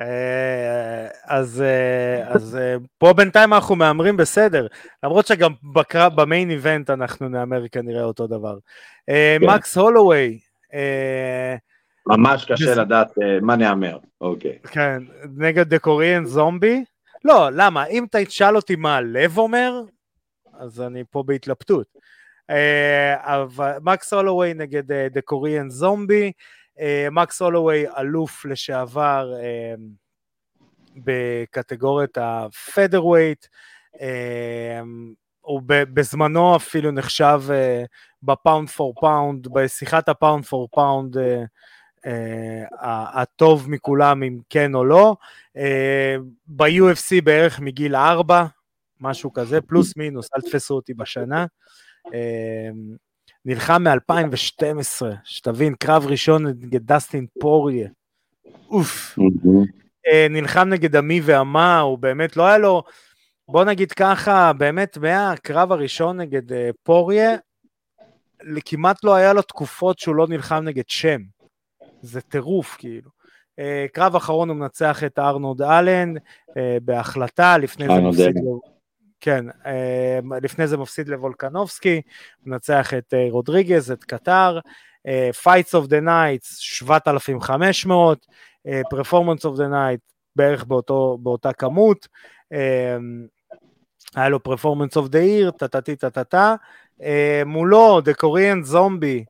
אה, אז, אה, אז אה, פה בינתיים אנחנו מהמרים בסדר, למרות שגם בקרב, במיין איבנט אנחנו נהמר כנראה אותו דבר. כן. מקס הולווי. ממש קשה בז... לדעת מה נהמר, אוקיי. כן, נגד דה קוריאן זומבי. לא, למה? אם תשאל אותי מה הלב אומר, אז אני פה בהתלבטות. אה, מקס הולווי נגד דה קוריאן זומבי, מקס הולווי אלוף לשעבר אה, בקטגוריית אה, הוא בזמנו אפילו נחשב ב pound for pound, בשיחת ה pound for pound הטוב מכולם אם כן או לא, ב-UFC בערך מגיל 4, משהו כזה, פלוס מינוס, אל תפסו אותי בשנה. אמ, נלחם מ-2012, שתבין, קרב ראשון נגד דסטין פוריה. אוף. אה, נלחם נגד עמי ועמה, הוא באמת לא היה לו, בוא נגיד ככה, באמת מהקרב הראשון נגד אה, פוריה, כמעט לא היה לו תקופות שהוא לא נלחם נגד שם. זה טירוף, כאילו. אה, קרב אחרון הוא מנצח את ארנוד אלן בהחלטה, לפני זה מפסיד לו... כן, אה, לפני זה מפסיד לוולקנובסקי, מנצח את אה, רודריגז, את קטר, אה, Fights of the Nights 7,500, Performance of the Night בערך באותו, באותה כמות, היה לו Performance of the Year, טטטי טטטה, מולו The Korean Zombie,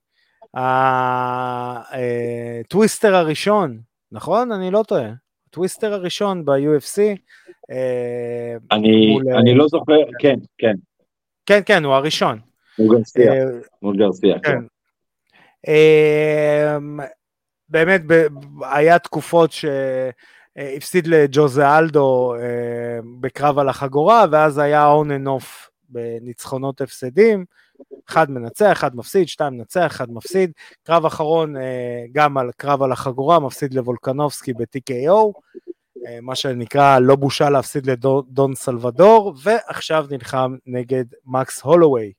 הטוויסטר הראשון, נכון? אני לא טועה. הטוויסטר הראשון ב-UFC, אה, אני, אני לא זוכר, כן, כן. כן, כן, הוא הראשון. מול גרסיה, מול גרסיה, כן. אה, באמת, היה תקופות שהפסיד לג'וזה אלדו אה, בקרב על החגורה, ואז היה און אנ אוף בניצחונות הפסדים. אחד מנצח, אחד מפסיד, שתיים מנצח, אחד מפסיד. קרב אחרון גם על קרב על החגורה, מפסיד לוולקנובסקי ב-TKO. אה, מה שנקרא לא בושה להפסיד לדון סלבדור, ועכשיו נלחם נגד מקס הולווי.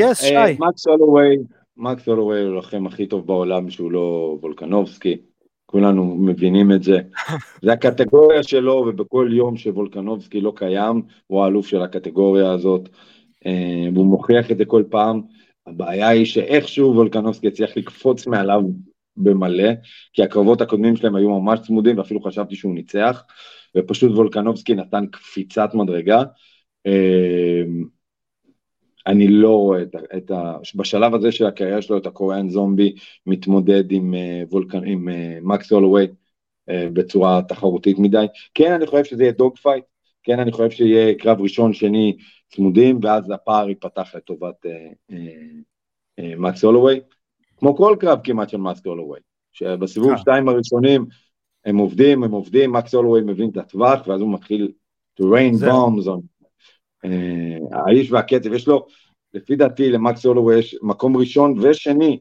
יס, שי. מקס הולווי, מקס הולווי הוא הלוחם הכי טוב בעולם שהוא לא וולקנובסקי. כולנו מבינים את זה. <laughs> זה הקטגוריה שלו, ובכל יום שוולקנובסקי לא קיים, הוא האלוף של הקטגוריה הזאת, אה, והוא מוכיח את זה כל פעם. הבעיה היא שאיכשהו וולקנובסקי הצליח לקפוץ מעליו במלא, כי הקרבות הקודמים שלהם היו ממש צמודים, ואפילו חשבתי שהוא ניצח, ופשוט וולקנובסקי נתן קפיצת מדרגה. אה, אני לא רואה את, את ה... בשלב הזה של הקריירה שלו, את הקוריאן זומבי מתמודד עם, אה, וולקן, עם אה, מקס הולווי אה, בצורה תחרותית מדי. כן, אני חושב שזה יהיה dog fight, כן, אני חושב שיהיה קרב ראשון, שני צמודים, ואז הפער ייפתח לטובת מקס הולווי, כמו כל קרב כמעט של מקס הולווי, שבסיבוב שתיים הראשונים הם עובדים, הם עובדים, מקס הולווי מבין את הטווח, ואז הוא מתחיל to rain bombs on אה, האיש והקצב, יש לו, לפי דעתי למקס הולווי יש מקום ראשון ושני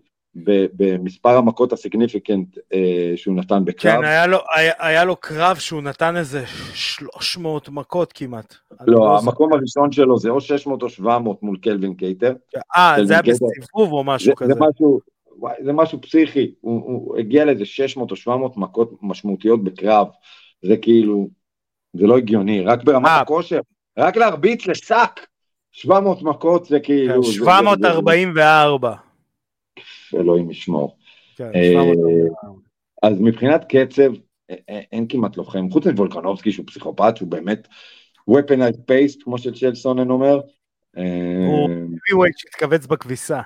במספר המכות ה significant אה, שהוא נתן בקרב. כן, היה לו, היה, היה לו קרב שהוא נתן איזה 300 מכות כמעט. לא, לא המקום זה... הראשון שלו זה או 600 או 700 מול קלווין קייטר. אה, זה היה בסיבוב או משהו זה, כזה. זה משהו, זה משהו פסיכי, הוא, הוא הגיע לאיזה 600 או 700 מכות משמעותיות בקרב, זה כאילו, זה לא הגיוני, רק ברמת אה, הכושר. רק להרביץ לשק 700 מכות זה כאילו... 744. כן, אלוהים ישמור. כן, אה, אז מבחינת קצב, אין כמעט לוחם, חוץ מוולקנובסקי שהוא פסיכופת, שהוא באמת weaponized paste, כמו שצ'לסונן אומר. הוא heavyweight שהתכווץ בכביסה.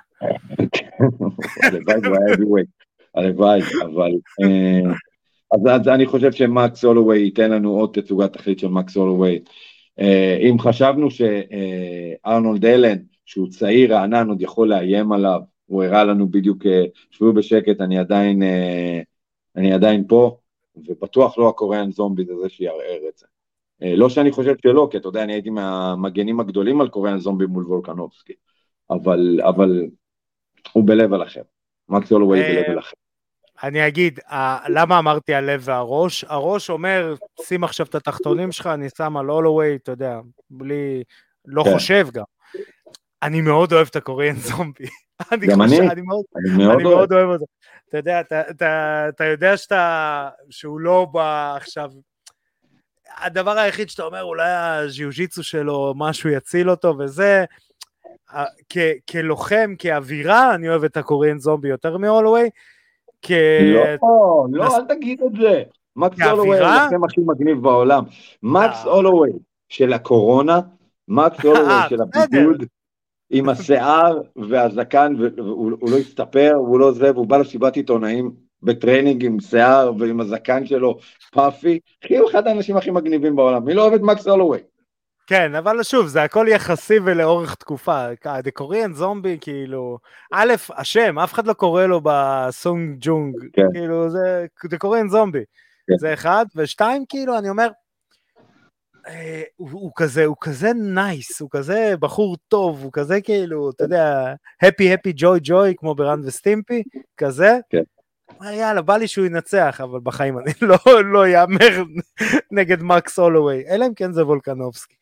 הלוואי הוא היה heavyweight, הלוואי, אבל... אה, אז אני חושב שמקס הולווי ייתן לנו עוד תצוגת תכלית של מקס הולווי. אה, אם חשבנו שארנולד אלן, שהוא צעיר, רענן, עוד יכול לאיים עליו, הוא הראה לנו בדיוק, אה, שבו בשקט, אני עדיין, אה, אני עדיין פה, ובטוח לא הקוריאן זומבי זה זה שיערער את זה. לא שאני חושב שלא, כי אתה יודע, אני הייתי מהמגנים הגדולים על קוריאן זומבי מול וולקנובסקי, אבל, אבל הוא בלב עליכם, מקס הולווי בלב עליכם. אני אגיד, למה אמרתי הלב והראש? הראש אומר, שים עכשיו את התחתונים שלך, אני שם על הולווי, אתה יודע, בלי, לא כן. חושב גם. אני מאוד אוהב את הקוריאן זומבי. <laughs> אני גם חושב, אני, אני מאוד, אני מאוד, אני אוהב. מאוד אוהב אותו. אתה יודע, אתה, אתה, אתה יודע שאתה, שהוא לא בא עכשיו, הדבר היחיד שאתה אומר, אולי הז'יוז'יצו שלו, משהו יציל אותו וזה, כ- כלוחם, כאווירה, אני אוהב את הקוריאן זומבי יותר מהולווי, כ... לא, לא, אל תגיד את זה. מקס הולווי הוא השם הכי מגניב בעולם. מקס אה. הולווי של הקורונה, מקס הולווי <laughs> אה, של הבידוד, עם השיער והזקן, והוא לא הסתפר, הוא לא זה, והוא בא לסיבת עיתונאים ב training עם שיער ועם הזקן שלו puffy, כי הוא אחד האנשים הכי מגניבים בעולם. מי לא אוהב את מקס הולווי? כן, אבל שוב, זה הכל יחסי ולאורך תקופה. The Korean Zombie, כאילו, א', השם, אף אחד לא קורא לו בסונג ג'ונג, כן. כאילו, זה The Korean Zombie. כן. זה אחד, ושתיים, כאילו, אני אומר, אה, הוא, הוא כזה, הוא כזה nice, הוא כזה בחור טוב, הוא כזה כאילו, אתה יודע, הפי הפי ג'וי ג'וי, כמו ברן וסטימפי, כזה. כן. יאללה, בא לי שהוא ינצח, אבל בחיים אני לא, לא יאמר <laughs> נגד מקס הולווי, אלא אם כן זה וולקנובסקי.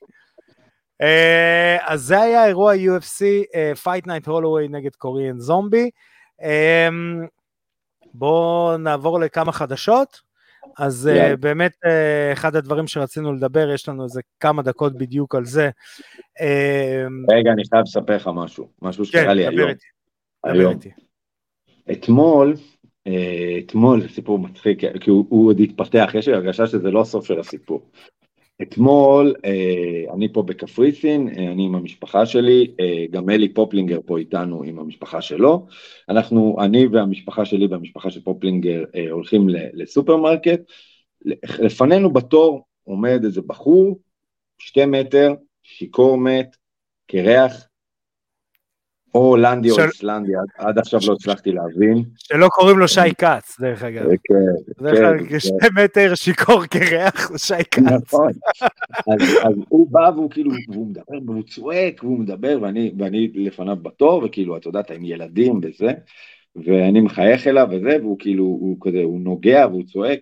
Uh, אז זה היה אירוע UFC, uh, Fight Night Holloway נגד קוריאן זומבי. Um, בואו נעבור לכמה חדשות. אז yeah. uh, באמת uh, אחד הדברים שרצינו לדבר, יש לנו איזה כמה דקות בדיוק על זה. רגע, אני חייב לספר לך משהו, משהו שקרה כן, לי היום. איתי. היום. איתי. אתמול, אתמול, סיפור מצחיק, כי הוא, הוא עוד התפתח, יש לי הרגשה שזה לא הסוף של הסיפור. אתמול, אה, אני פה בקפריסין, אה, אני עם המשפחה שלי, אה, גם אלי פופלינגר פה איתנו עם המשפחה שלו. אנחנו, אני והמשפחה שלי והמשפחה של פופלינגר הולכים לסופרמרקט. לפנינו בתור עומד איזה בחור, שתי מטר, שיכור מת, קרח, או הולנדי או איסלנדי, עד עכשיו לא הצלחתי להבין. שלא קוראים לו שי כץ, דרך אגב. כן, כן. כן. שני מטר שיכור קרח, הוא שי כץ. נכון. אז הוא בא והוא כאילו, והוא מדבר, והוא צועק, והוא מדבר, ואני לפניו בתור, וכאילו, את יודעת, עם ילדים וזה, ואני מחייך אליו וזה, והוא כאילו, הוא כזה, הוא נוגע והוא צועק,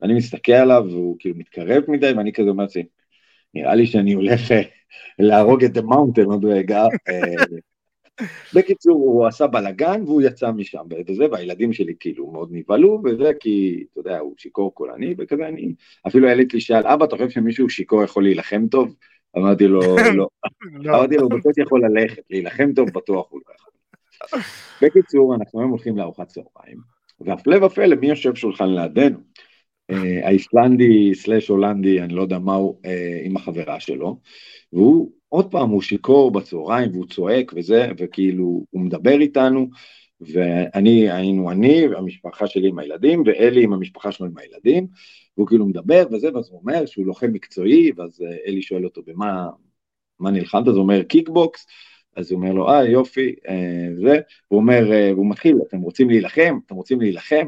ואני מסתכל עליו, והוא כאילו מתקרב מדי, ואני כזה אומר לעצמי, נראה לי שאני הולך אה, להרוג את ה Mountain עוד רגע. בקיצור, הוא עשה בלאגן והוא יצא משם, וזה, והילדים שלי כאילו מאוד נבהלו, וזה כי, אתה יודע, הוא שיכור קולני, וכזה אני, אפילו הילד שלי שאל, אבא, אתה חושב שמישהו שיכור יכול להילחם טוב? אמרתי לו, לא. <laughs> לא. אמרתי לו, הוא באמת יכול ללכת, להילחם טוב בטוח הוא לא יכול. בקיצור, אנחנו היום הולכים לארוחת צהריים, והפלא ופלא, מי יושב שולחן לידינו? אה, האיסלנדי סלאש הולנדי, אני לא יודע מה הוא, אה, עם החברה שלו, והוא, עוד פעם, הוא שיכור בצהריים והוא צועק וזה, וכאילו, הוא מדבר איתנו, ואני, היינו אני, המשפחה שלי עם הילדים, ואלי עם המשפחה שלו עם הילדים, והוא כאילו מדבר וזה, ואז הוא אומר שהוא לוחם מקצועי, ואז אה, אלי שואל אותו במה מה נלחמת, אז הוא אומר קיקבוקס, אז הוא אומר לו, אה יופי, זה, הוא אומר, והוא מתחיל, אתם רוצים להילחם? אתם רוצים להילחם?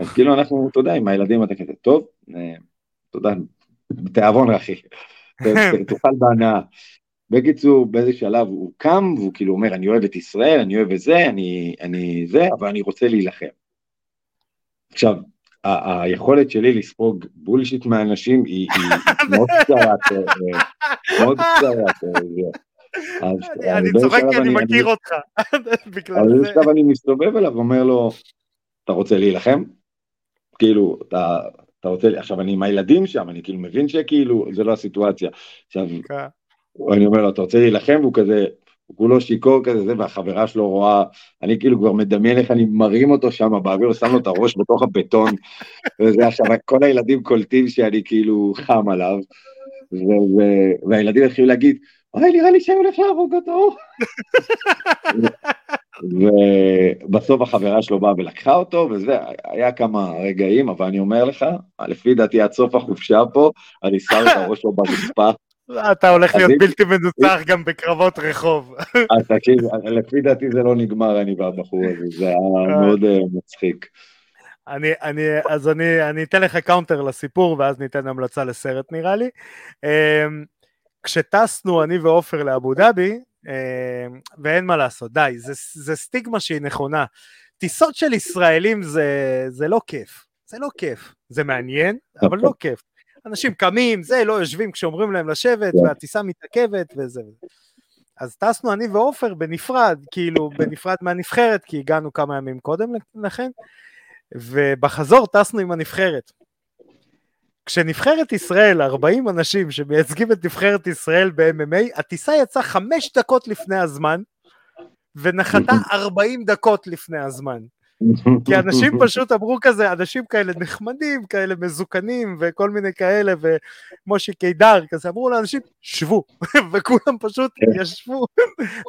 אז כאילו אנחנו, אתה יודע, עם הילדים אתה כזה, טוב, אה, תודה, בתיאבון אחי, <laughs> תאכל בהנאה. בקיצור, באיזה שלב הוא קם, והוא כאילו אומר, אני אוהב את ישראל, אני אוהב את זה, אני, אני זה, אבל אני רוצה להילחם. עכשיו, היכולת שלי לספוג בולשיט מאנשים היא <laughs> מאוד קצרה, מאוד קצרה. אני צוחק כי אני מכיר אותך. <laughs> אז עכשיו אני מסתובב אליו ואומר לו, אתה רוצה להילחם? כאילו, אתה, אתה רוצה, עכשיו אני עם הילדים שם, אני כאילו מבין שכאילו, זה לא הסיטואציה. עכשיו, כן. אני אומר לו, אתה רוצה להילחם? והוא כזה, הוא כולו שיכור כזה, זה, והחברה שלו רואה, אני כאילו כבר מדמיין איך אני מרים אותו שם באוויר, שם לו את הראש בתוך הבטון, וזה עכשיו, כל הילדים קולטים שאני כאילו חם עליו, והילדים התחילו להגיד, אוי, נראה לי שאני הולך להרוג אותו. <laughs> ובסוף החברה שלו באה ולקחה אותו, וזה, היה כמה רגעים, אבל אני אומר לך, לפי דעתי עד סוף החופשה פה, אני שם את הראש שלו ברצפה. אתה הולך להיות בלתי מנוצח גם בקרבות רחוב. אז תקשיב, לפי דעתי זה לא נגמר, אני והבחור הזה, זה היה מאוד אה, מצחיק. אני, אני, אז אני, אני אתן לך counter לסיפור, ואז ניתן המלצה לסרט נראה לי. אמ, כשטסנו אני ועופר לאבו דאבי, ואין מה לעשות, די, זה, זה סטיגמה שהיא נכונה. טיסות של ישראלים זה, זה לא כיף, זה לא כיף, זה מעניין, אבל לא כיף. אנשים קמים, זה, לא יושבים כשאומרים להם לשבת, כן. והטיסה מתעכבת וזה. אז טסנו אני ועופר בנפרד, כאילו בנפרד מהנבחרת, כי הגענו כמה ימים קודם לכן, ובחזור טסנו עם הנבחרת. כשנבחרת ישראל, 40 אנשים שמייצגים את נבחרת ישראל ב-MMA, הטיסה יצאה חמש דקות לפני הזמן, ונחתה <laughs> 40 דקות לפני הזמן. כי אנשים <laughs> פשוט אמרו כזה, אנשים כאלה נחמדים, כאלה מזוקנים וכל מיני כאלה, ומשה קידר, כזה אמרו לאנשים, שבו, <laughs> וכולם פשוט כן. ישבו.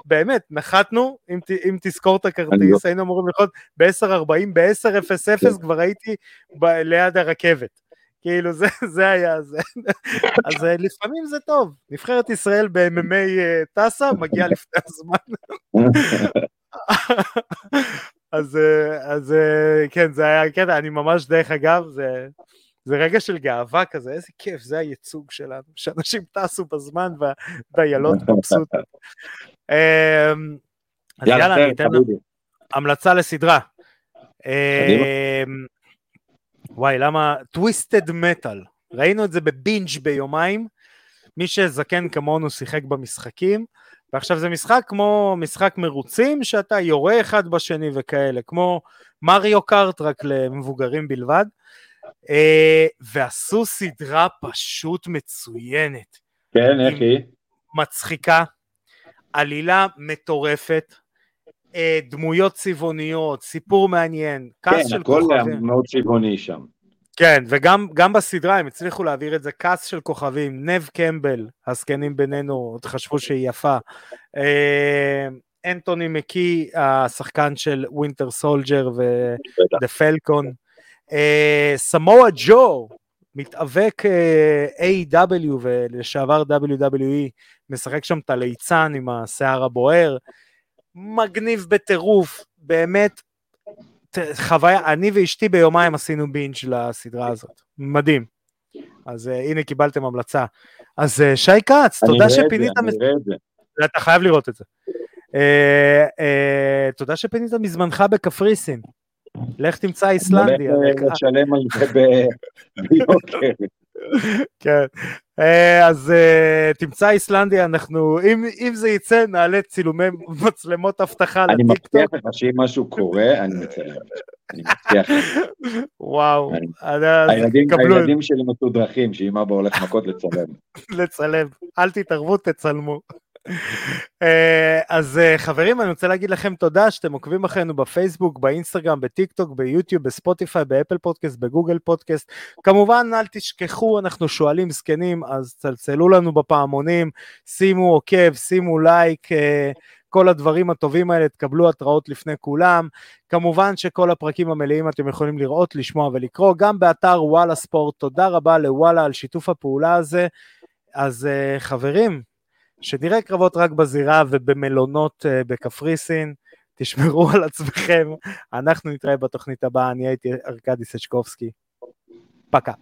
באמת, נחתנו, אם, אם תזכור את הכרטיס, היינו אמורים ללכות ב-10.40, ב-10.00 כבר הייתי ב- ליד הרכבת. כאילו זה, זה היה זה. אז אה, לפעמים זה טוב, נבחרת ישראל ב-MMA אה, טסה, מגיע לפני הזמן. אז, אה, אז כן, זה היה קטע, אני ממש, דרך אגב, זה, זה רגע של גאווה כזה, איזה כיף, זה הייצוג שלנו, שאנשים טסו בזמן והדיילות מבסוטות. <laughs> אמ, אז יאללה, אני אתן המלצה לסדרה. וואי, למה? טוויסטד מטאל. ראינו את זה בבינג' ביומיים. מי שזקן כמונו שיחק במשחקים, ועכשיו זה משחק כמו משחק מרוצים, שאתה יורה אחד בשני וכאלה, כמו מריו קארט רק למבוגרים בלבד. אה, ועשו סדרה פשוט מצוינת. כן, איך היא? מצחיקה, עלילה מטורפת, אה, דמויות צבעוניות, סיפור מעניין, cast כן, של כוכבים. כן, הכל מאוד צבעוני שם. כן, וגם בסדרה הם הצליחו להעביר את זה, cast של כוכבים, נב קמפבל, הזקנים בינינו עוד חשבו שהיא יפה. אה, אנטוני מקי, השחקן של Winter Soldier ו The Falcon. אה, סמואה ג'ו, מתאבק A.W. ולשעבר WWE, משחק שם את הליצן עם השיער הבוער. מגניב בטירוף, באמת, חוויה, אני ואשתי ביומיים עשינו בינג' לסדרה הזאת, מדהים. אז uh, הנה קיבלתם המלצה. אז uh, שי כץ, תודה שפינית... אני אראה את זה. אתה חייב לראות את זה. Uh, uh, תודה שפינית מזמנך בקפריסין. לך תמצא איסלנדיה. לך לשלם על זה ביוקר. כן. אה, אז uh, תמצא איסלנדיה, אנחנו, אם, אם זה יצא, נעלה צילומי מצלמות אבטחה לטיקטוק. אני מבטיח לך שאם משהו קורה, אני מצלם. אני מבטיח לך. וואו. הילדים, הילדים שלי מתודרכים, שאם אבא הולך מכות לצלם. לצלם. אל תתערבו, תצלמו. אה, אז אה, חברים, אני רוצה להגיד לכם תודה שאתם עוקבים אחרינו בפייסבוק, באינסטגרם, בטיק טוק, ביוטיוב, בספוטיפיי, באפל פודקאסט, בגוגל פודקאסט. כמובן, אל תשכחו, אנחנו שואלים זקנים, אז צלצלו לנו בפעמונים, שימו עוקב, שימו לייק. אה, כל הדברים הטובים האלה, תקבלו התראות לפני כולם. כמובן שכל הפרקים המלאים אתם יכולים לראות, לשמוע ולקרוא, גם באתר וואלה ספורט. תודה רבה לוואלה על שיתוף הפעולה הזה. אז חברים, שנראה קרבות רק בזירה ובמלונות uh, בקפריסין, תשמרו על עצמכם, אנחנו נתראה בתוכנית הבאה, אני הייתי ארכדי סצ'קובסקי, פקה.